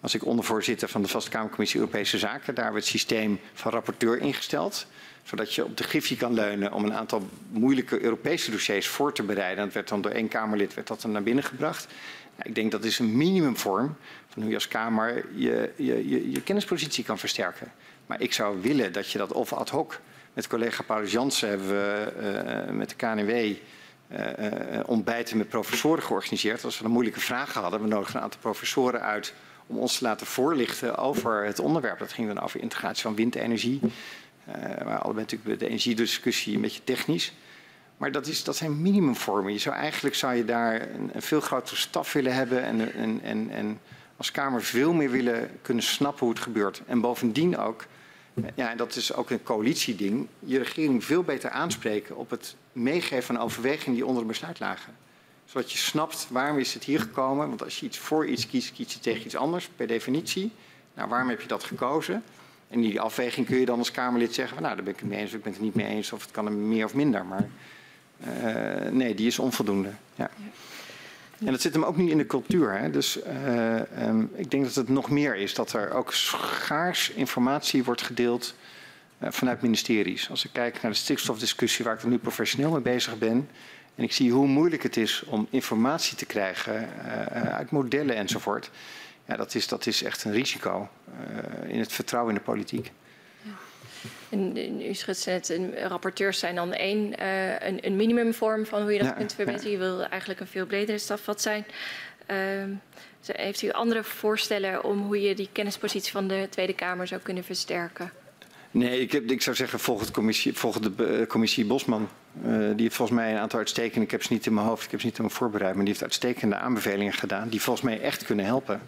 was ik ondervoorzitter van de Vaste Kamercommissie Europese Zaken, daar werd het systeem van rapporteur ingesteld. Zodat je op de griffie kan leunen om een aantal moeilijke Europese dossiers voor te bereiden. Dat werd dan door één Kamerlid werd dat dan naar binnen gebracht. Ik denk dat is een minimumvorm van hoe je als Kamer je, je, je, kennispositie kan versterken. Maar ik zou willen dat je dat of ad hoc. Met collega Paulus Jansen we uh, met de KNW ontbijten met professoren georganiseerd. Als we een moeilijke vragen hadden, we nodigden een aantal professoren uit om ons te laten voorlichten over het onderwerp. Dat ging dan over integratie van windenergie. Uh, maar allebei natuurlijk de energiediscussie een beetje technisch. Maar dat, is, dat zijn minimumvormen. Je zou eigenlijk zou je daar een, een veel grotere staf willen hebben en, en, en, en als Kamer veel meer willen kunnen snappen hoe het gebeurt. En bovendien ook ja, en dat is ook een coalitieding. Je regering veel beter aanspreken op het meegeven van overwegingen die onder het besluit lagen. Zodat je snapt waarom is het hier gekomen. Want als je iets voor iets kiest, kies je tegen iets anders per definitie. Nou, waarom heb je dat gekozen? En die afweging kun je dan als Kamerlid zeggen: van, Nou, daar ben ik het mee eens of ik ben het niet mee eens. Of het kan er meer of minder. Maar uh, nee, die is onvoldoende. Ja. En dat zit hem ook niet in de cultuur. Hè? Dus uh, um, ik denk dat het nog meer is dat er ook schaars informatie wordt gedeeld vanuit ministeries. Als ik kijk naar de stikstofdiscussie waar ik er nu professioneel mee bezig ben. En ik zie hoe moeilijk het is om informatie te krijgen uh, uit modellen enzovoort. Ja, dat is, dat is echt een risico in het vertrouwen in de politiek. En u schetst net, rapporteurs zijn dan één, uh, een, een, minimumvorm van hoe je dat ja, kunt verbeteren. Je wil eigenlijk een veel bredere stafvat zijn. Uh, heeft u andere voorstellen om hoe je die kennispositie van de Tweede Kamer zou kunnen versterken? Nee, ik, heb, ik zou zeggen volgens de commissie, de uh, commissie Bosman. Uh, die heeft volgens mij een aantal uitstekende, ik heb ze niet in mijn hoofd, ik heb ze niet in mijn voorbereid, maar die heeft uitstekende aanbevelingen gedaan die volgens mij echt kunnen helpen.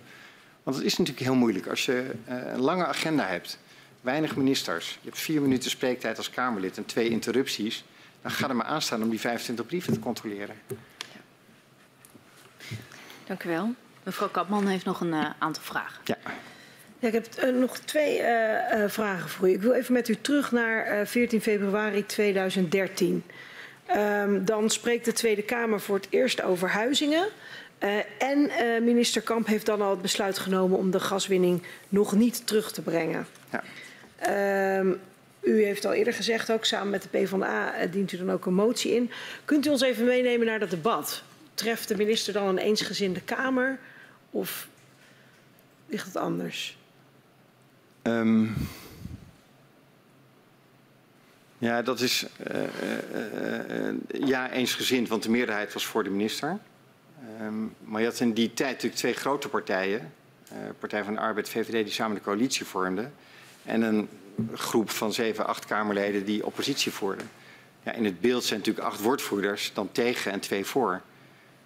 Want het is natuurlijk heel moeilijk als je uh, een lange agenda hebt weinig ministers. Je hebt vier minuten spreektijd als Kamerlid en twee interrupties. Dan ga er maar aan staan om die 25 brieven te controleren. Ja. Dank u wel. Mevrouw Kapman heeft nog een uh, aantal vragen. Ja. Ja, ik heb uh, nog twee uh, vragen voor u. Ik wil even met u terug naar 14 februari 2013. Um, dan spreekt de Tweede Kamer voor het eerst over huizingen. En minister Kamp heeft dan al het besluit genomen om de gaswinning nog niet terug te brengen. Ja. Um, u heeft al eerder gezegd, ook samen met de PvdA dient u dan ook een motie in. Kunt u ons even meenemen naar dat debat? Treft de minister dan een eensgezinde Kamer of ligt het anders? Um, ja, dat is uh, uh, ja eensgezind, want de meerderheid was voor de minister. Um, maar je had in die tijd natuurlijk twee grote partijen. Partij van de Arbeid, VVD, die samen de coalitie vormden en een groep van zeven, acht Kamerleden die oppositie voerden. Ja, in het beeld zijn natuurlijk acht woordvoerders, dan tegen en twee voor.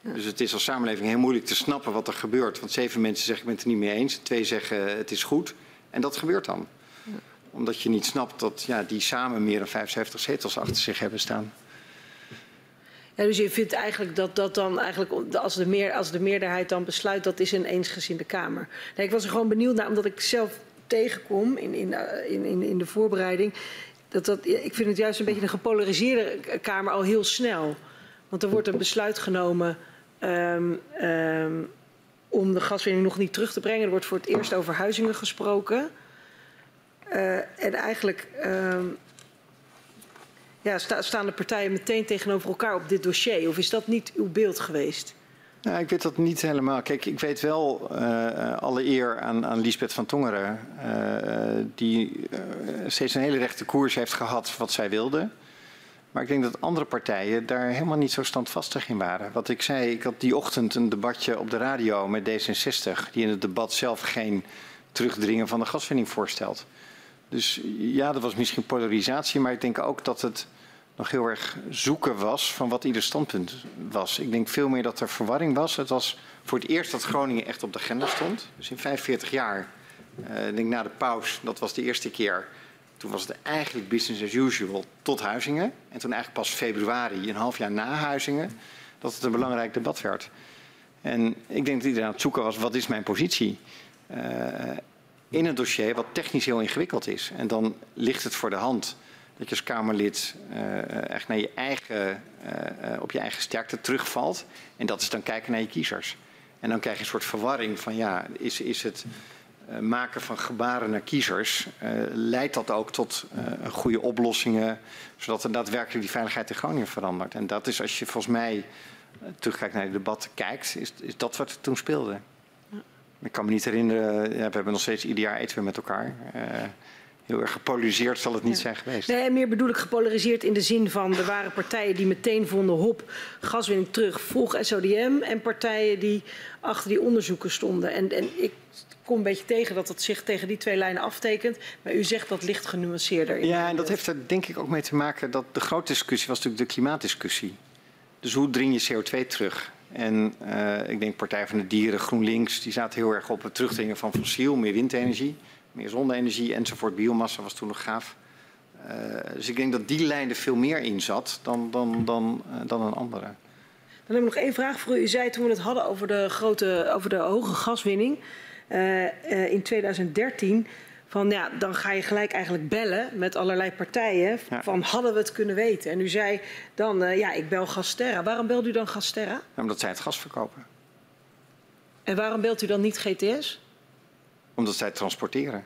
Dus het is als samenleving heel moeilijk te snappen wat er gebeurt. Want zeven mensen zeggen ik ben het er niet mee eens, twee zeggen het is goed. En dat gebeurt dan. Omdat je niet snapt dat ja, die samen meer dan 75 zetels achter zich hebben staan. Ja, dus je vindt eigenlijk dat dat dan eigenlijk, als de, meer, als de meerderheid dan besluit, dat is een eensgezinde Kamer. Nee, ik was er gewoon benieuwd naar, omdat ik zelf tegenkom in, in, in, in, in de voorbereiding. Dat dat, ik vind het juist een beetje een gepolariseerde Kamer al heel snel. Want er wordt een besluit genomen um, um, om de gaswinning nog niet terug te brengen. Er wordt voor het eerst over huizingen gesproken. Uh, en eigenlijk um, ja, sta, staan de partijen meteen tegenover elkaar op dit dossier. Of is dat niet uw beeld geweest? Nou, ik weet dat niet helemaal. Kijk, ik weet wel uh, alle eer aan, aan Lisbeth van Tongeren, die steeds een hele rechte koers heeft gehad wat zij wilde. Maar ik denk dat andere partijen daar helemaal niet zo standvastig in waren. Wat ik zei, ik had die ochtend een debatje op de radio met D66, die in het debat zelf geen terugdringen van de gaswinning voorstelt. Dus ja, dat was misschien polarisatie, maar ik denk ook dat het nog heel erg zoeken was van wat ieder standpunt was. Ik denk veel meer dat er verwarring was. Het was voor het eerst dat Groningen echt op de agenda stond. Dus in 45 jaar, uh, ik denk na de pauze, dat was de eerste keer. Toen was het eigenlijk business as usual tot Huizingen. En toen eigenlijk pas februari, een half jaar na Huizingen, dat het een belangrijk debat werd. En ik denk dat iedereen aan het zoeken was, wat is mijn positie? Uh, in een dossier wat technisch heel ingewikkeld is. En dan ligt het voor de hand dat je als Kamerlid uh, echt naar je eigen, uh, op je eigen sterkte terugvalt. En dat is dan kijken naar je kiezers. En dan krijg je een soort verwarring van ja, is, is het maken van gebaren naar kiezers, leidt dat ook tot goede oplossingen, zodat er daadwerkelijk die veiligheid in Groningen verandert. En dat is als je volgens mij terugkijkt naar het debat kijkt, is, is dat wat er toen speelde. Ik kan me niet herinneren, we hebben nog steeds ieder jaar eten we met elkaar heel erg gepolariseerd zal het niet zijn geweest. Nee, meer bedoel ik gepolariseerd in de zin van er waren partijen die meteen vonden hop, gaswinning terug, vroeg SODM en partijen die achter die onderzoeken stonden. En, en ik kom een beetje tegen dat het zich tegen die twee lijnen aftekent, maar u zegt dat licht genuanceerder. Ja, en dat heeft er denk ik ook mee te maken dat de grote discussie was natuurlijk de klimaatdiscussie. Dus hoe dring je CO2 terug? En uh, ik denk Partij van de Dieren, GroenLinks, die zaten heel erg op het terugdringen van fossiel, meer windenergie meer zonne-energie enzovoort. Biomassa was toen nog gaaf. Uh, dus ik denk dat die lijn er veel meer in zat dan, dan, dan, uh, dan een andere. Dan heb ik nog één vraag voor u. U zei toen we het hadden over de, grote, over de hoge gaswinning in 2013... Van ja, dan ga je gelijk eigenlijk bellen met allerlei partijen. Ja. Van hadden we het kunnen weten? En u zei dan, ja, ik bel Gasterra. Waarom belt u dan Gasterra? Ja, omdat zij het gas verkopen. En waarom belt u dan niet GTS? Omdat zij transporteren.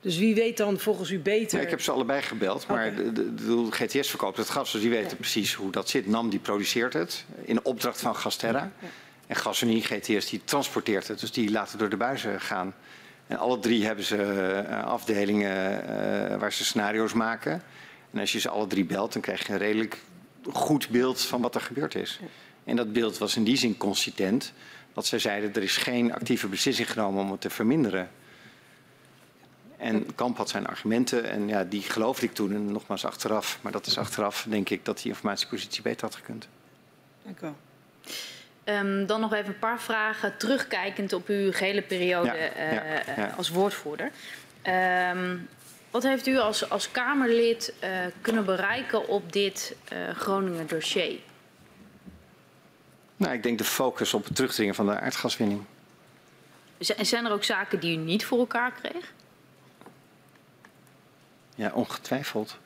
Dus wie weet dan volgens u beter? Ja, ik heb ze allebei gebeld, maar okay. de, de, de, GTS verkoopt het gas, dus die weten precies hoe dat zit. NAM die produceert het in opdracht van Gasterra. En Gasunie, GTS, die transporteert het, dus die laten door de buizen gaan. En alle drie hebben ze uh, afdelingen uh, waar ze scenario's maken. En als je ze alle drie belt, dan krijg je een redelijk goed beeld van wat er gebeurd is. En dat beeld was in die zin consistent dat zij zeiden er is geen actieve beslissing genomen om het te verminderen. En Kamp had zijn argumenten en ja, die geloofde ik toen en nogmaals achteraf. Maar dat is achteraf, denk ik, dat die informatiepositie beter had gekund. Dank u wel. Um, dan nog even een paar vragen terugkijkend op uw gehele periode ja, ja, ja. als woordvoerder. Um, wat heeft u als, als Kamerlid uh, kunnen bereiken op dit Groninger dossier? Nou, ik denk de focus op het terugdringen van de aardgaswinning. Zijn er ook zaken die u niet voor elkaar kreeg? Ja, ongetwijfeld.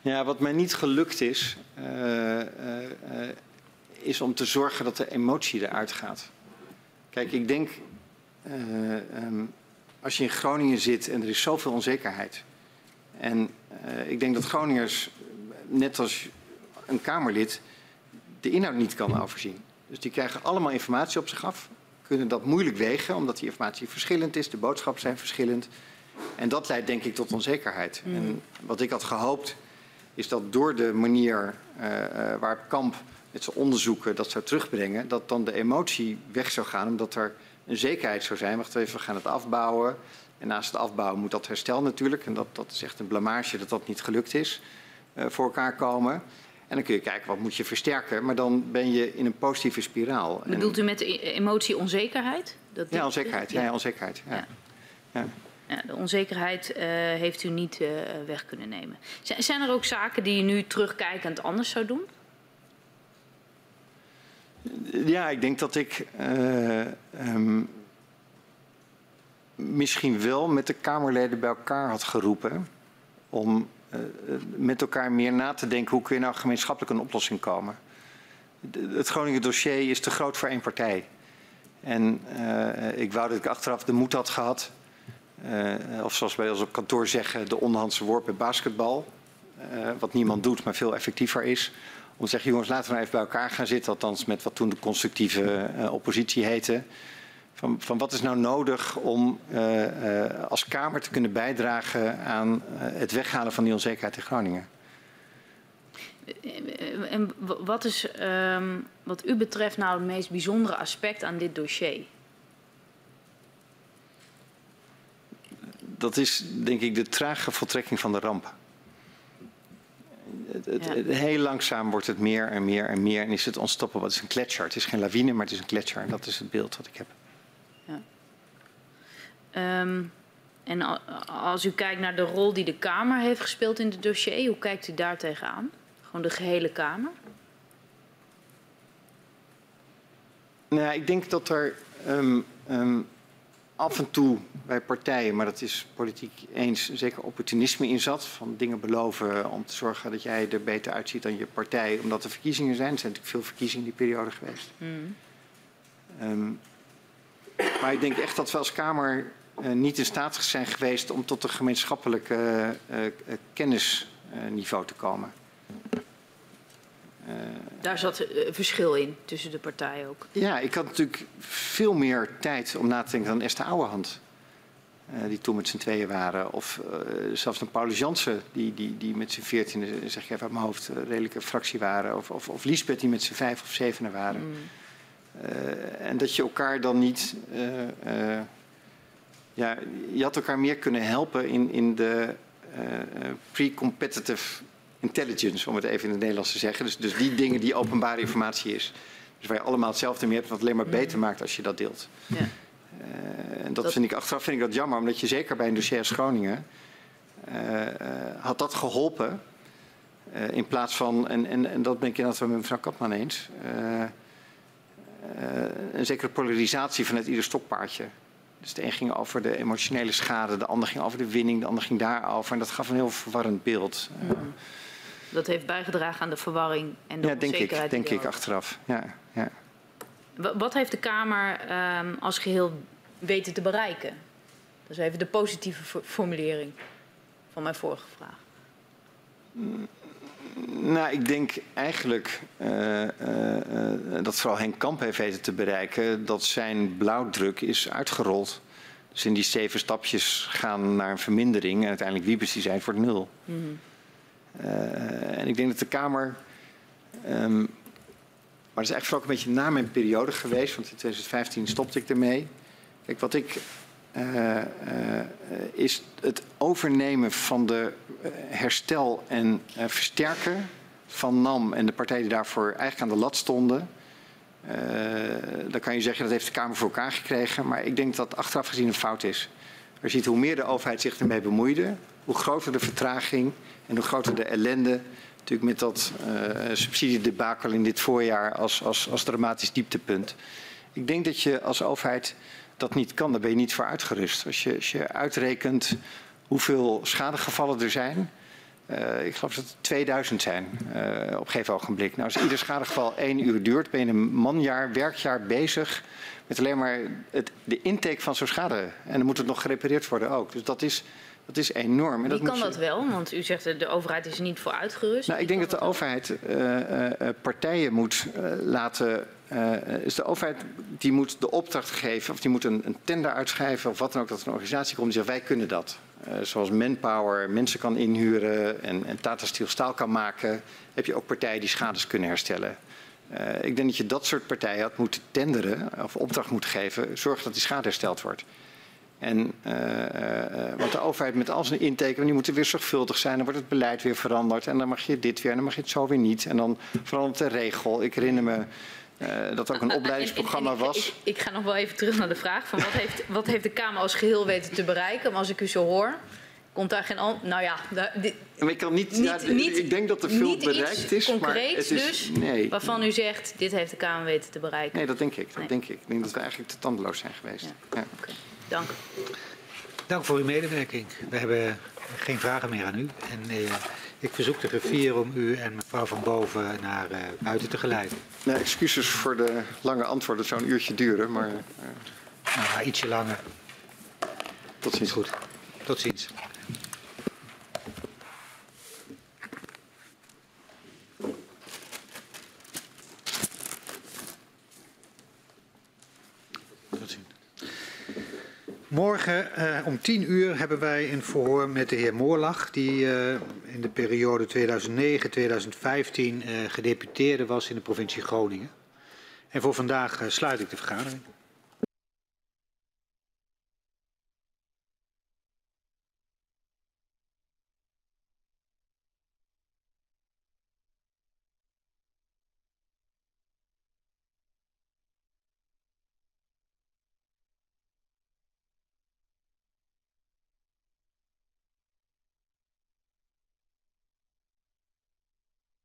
Ja, wat mij niet gelukt is, uh, uh, uh, is om te zorgen dat de emotie eruit gaat. Kijk, ik denk, um, als je in Groningen zit en er is zoveel onzekerheid. En ik denk dat Groningers, net als een Kamerlid, de inhoud niet kan overzien. Dus die krijgen allemaal informatie op zich af, kunnen dat moeilijk wegen, omdat die informatie verschillend is, de boodschappen zijn verschillend. En dat leidt denk ik tot onzekerheid. Mm. En wat ik had gehoopt, is dat door de manier uh, uh, waar Kamp met zijn onderzoeken dat zou terugbrengen, dat dan de emotie weg zou gaan, omdat er een zekerheid zou zijn. Wacht even, we gaan het afbouwen. En naast het afbouwen moet dat herstel natuurlijk. En dat, dat is echt een blamage dat dat niet gelukt is. Uh, voor elkaar komen. En dan kun je kijken wat moet je versterken, maar dan ben je in een positieve spiraal. Bedoelt u met emotie onzekerheid? Dat ja, onzekerheid. Ja, ja onzekerheid. Ja. ja. ja. de onzekerheid uh, heeft u niet uh, weg kunnen nemen. Zijn er ook zaken die u nu terugkijkend anders zou doen? Ja, ik denk dat ik uh, um, misschien wel met de Kamerleden bij elkaar had geroepen om uh, met elkaar meer na te denken hoe kun je nou gemeenschappelijk een oplossing komen. Het Groningen dossier is te groot voor één partij. En ik wou dat ik achteraf de moed had gehad, of zoals wij ons op kantoor zeggen, de onderhandse worp bij basketbal. wat niemand doet, maar veel effectiever is. Om te zeggen, jongens, laten we nou even bij elkaar gaan zitten, althans met wat toen de constructieve uh, oppositie heette. Van, van, wat is nou nodig om uh, uh, als Kamer te kunnen bijdragen aan het weghalen van die onzekerheid in Groningen? En wat is um, wat u betreft nou het meest bijzondere aspect aan dit dossier? Dat is denk ik de trage voltrekking van de ramp. Het, het, ja. heel langzaam wordt het meer en meer en meer en is het onstoppable. Het is een gletsjer. Het is geen lawine, maar het is een gletsjer. En dat is het beeld wat ik heb. Ja. Um, en als u kijkt naar de rol die de Kamer heeft gespeeld in het dossier, hoe kijkt u daar tegenaan? Gewoon de gehele Kamer? Nou, ik denk dat er um, um, af en toe bij partijen, maar dat is politiek eens, zeker opportunisme in zat. Van dingen beloven om te zorgen dat jij er beter uitziet dan je partij, omdat er verkiezingen zijn. Er zijn natuurlijk veel verkiezingen in die periode geweest. Mm. Um, maar ik denk echt dat we als Kamer uh, niet in staat zijn geweest om tot een gemeenschappelijk uh, uh, kennisniveau te komen. Uh, Daar zat een verschil in tussen de partijen ook. Ja, ik had natuurlijk veel meer tijd om na te denken dan Esther Ouwehand. Uh, die toen met z'n tweeën waren. Of uh, zelfs een Paulus Jansen, die, die, die met z'n veertiende, zeg ik even uit mijn hoofd, redelijke fractie waren. Of, of, of Lisbeth, die met z'n vijf of zevenen waren. Mm. en dat je elkaar dan niet. ja, je had elkaar meer kunnen helpen in, in de pre-competitive intelligence, om het even in het Nederlands te zeggen. Dus, dus die dingen die openbare informatie is. Dus waar je allemaal hetzelfde mee hebt, wat alleen maar beter maakt als je dat deelt. Ja. Uh, en dat, dat, vind ik achteraf vind ik dat jammer, omdat je zeker bij een dossier Groningen uh, had dat geholpen. in plaats van, en, en, en dat ben ik inderdaad met mevrouw Kapman eens, een zekere polarisatie vanuit ieder stokpaardje. Dus de een ging over de emotionele schade, de ander ging over de winning, de ander ging daarover. En dat gaf een heel verwarrend beeld. Mm dat heeft bijgedragen aan de verwarring en de ja, denk ik, denk ik achteraf. Ja, ja. Wat heeft de Kamer um, als geheel weten te bereiken? Dat is even de positieve formulering van mijn vorige vraag. Nou, ik denk eigenlijk uh, uh, uh, dat vooral Henk Kamp heeft weten te bereiken dat zijn blauwdruk is uitgerold. Dus in die zeven stapjes gaan naar een vermindering en uiteindelijk wiebes die zijn voor nul. Mm -hmm. Uh, en ik denk dat de Kamer. Um, maar dat is eigenlijk ook een beetje na mijn periode geweest, want in 2015 stopte ik ermee. Kijk, wat ik. Uh, is het overnemen van de herstel en versterken van NAM en de partijen die daarvoor eigenlijk aan de lat stonden. dan kan je zeggen dat heeft de Kamer voor elkaar gekregen, maar ik denk dat achteraf gezien een fout is. Je ziet hoe meer de overheid zich ermee bemoeide, hoe groter de vertraging en hoe groter de ellende. Natuurlijk met dat uh, subsidiedebakel in dit voorjaar als, als, als dramatisch dieptepunt. Ik denk dat je als overheid dat niet kan. Daar ben je niet voor uitgerust. Als je, als je uitrekent hoeveel schadegevallen er zijn. Uh, ik geloof dat het 2000 zijn uh, op een gegeven ogenblik. Nou, als ieder schadegeval één uur duurt, ben je een manjaar, werkjaar bezig met alleen maar het, de intake van zo'n schade. En dan moet het nog gerepareerd worden ook. Dus dat is dat is enorm. En Wie kan dat wel? Want u zegt de overheid is er niet voor uitgerust. Nou, ik denk dat de overheid uh, uh, partijen moet uh, laten. is de overheid die moet de opdracht geven, of die moet een, een, tender uitschrijven, of wat dan ook, dat er een organisatie komt die zegt: wij kunnen dat. zoals Manpower mensen kan inhuren en, en Tata Steel staal kan maken, heb je ook partijen die schades kunnen herstellen. ik denk dat je dat soort partijen had moeten tenderen, of opdracht moet geven, zorg dat die schade hersteld wordt. En, uh, uh, want de overheid met al zijn intekenen, die moeten weer zorgvuldig zijn. Dan wordt het beleid weer veranderd. En dan mag je dit weer en dan mag je het zo weer niet. En dan verandert de regel. Ik herinner me uh, dat er ook een opleidingsprogramma was. Ik, ik, ik, ga nog wel even terug naar de vraag van wat heeft, wat heeft de Kamer als geheel weten te bereiken? Maar als ik u zo hoor, komt daar geen antwoord. Nou ja, daar, dit, ik, kan niet, niet, ja, niet, ik denk dat er veel bereikt is. Concreet dus, nee. waarvan u zegt, dit heeft de Kamer weten te bereiken. Nee, dat denk ik. Dat nee. denk ik. Ik denk dat we eigenlijk te tandeloos zijn geweest. Ja. Ja. Okay. Dank. Dank voor uw medewerking. We hebben geen vragen meer aan u. En eh, ik verzoek de griffier om u en mevrouw van Boven naar uh, buiten te geleiden. Nou, excuses voor de lange antwoorden. Het zou een uurtje duren, maar... Uh... Nou, ietsje langer. Tot ziens. Goed. Tot ziens. Morgen uh, om 10 uur hebben wij een verhoor met de heer Moorlach, die uh, in de periode 2009-2015 uh, gedeputeerde was in de provincie Groningen. En voor vandaag sluit ik de vergadering.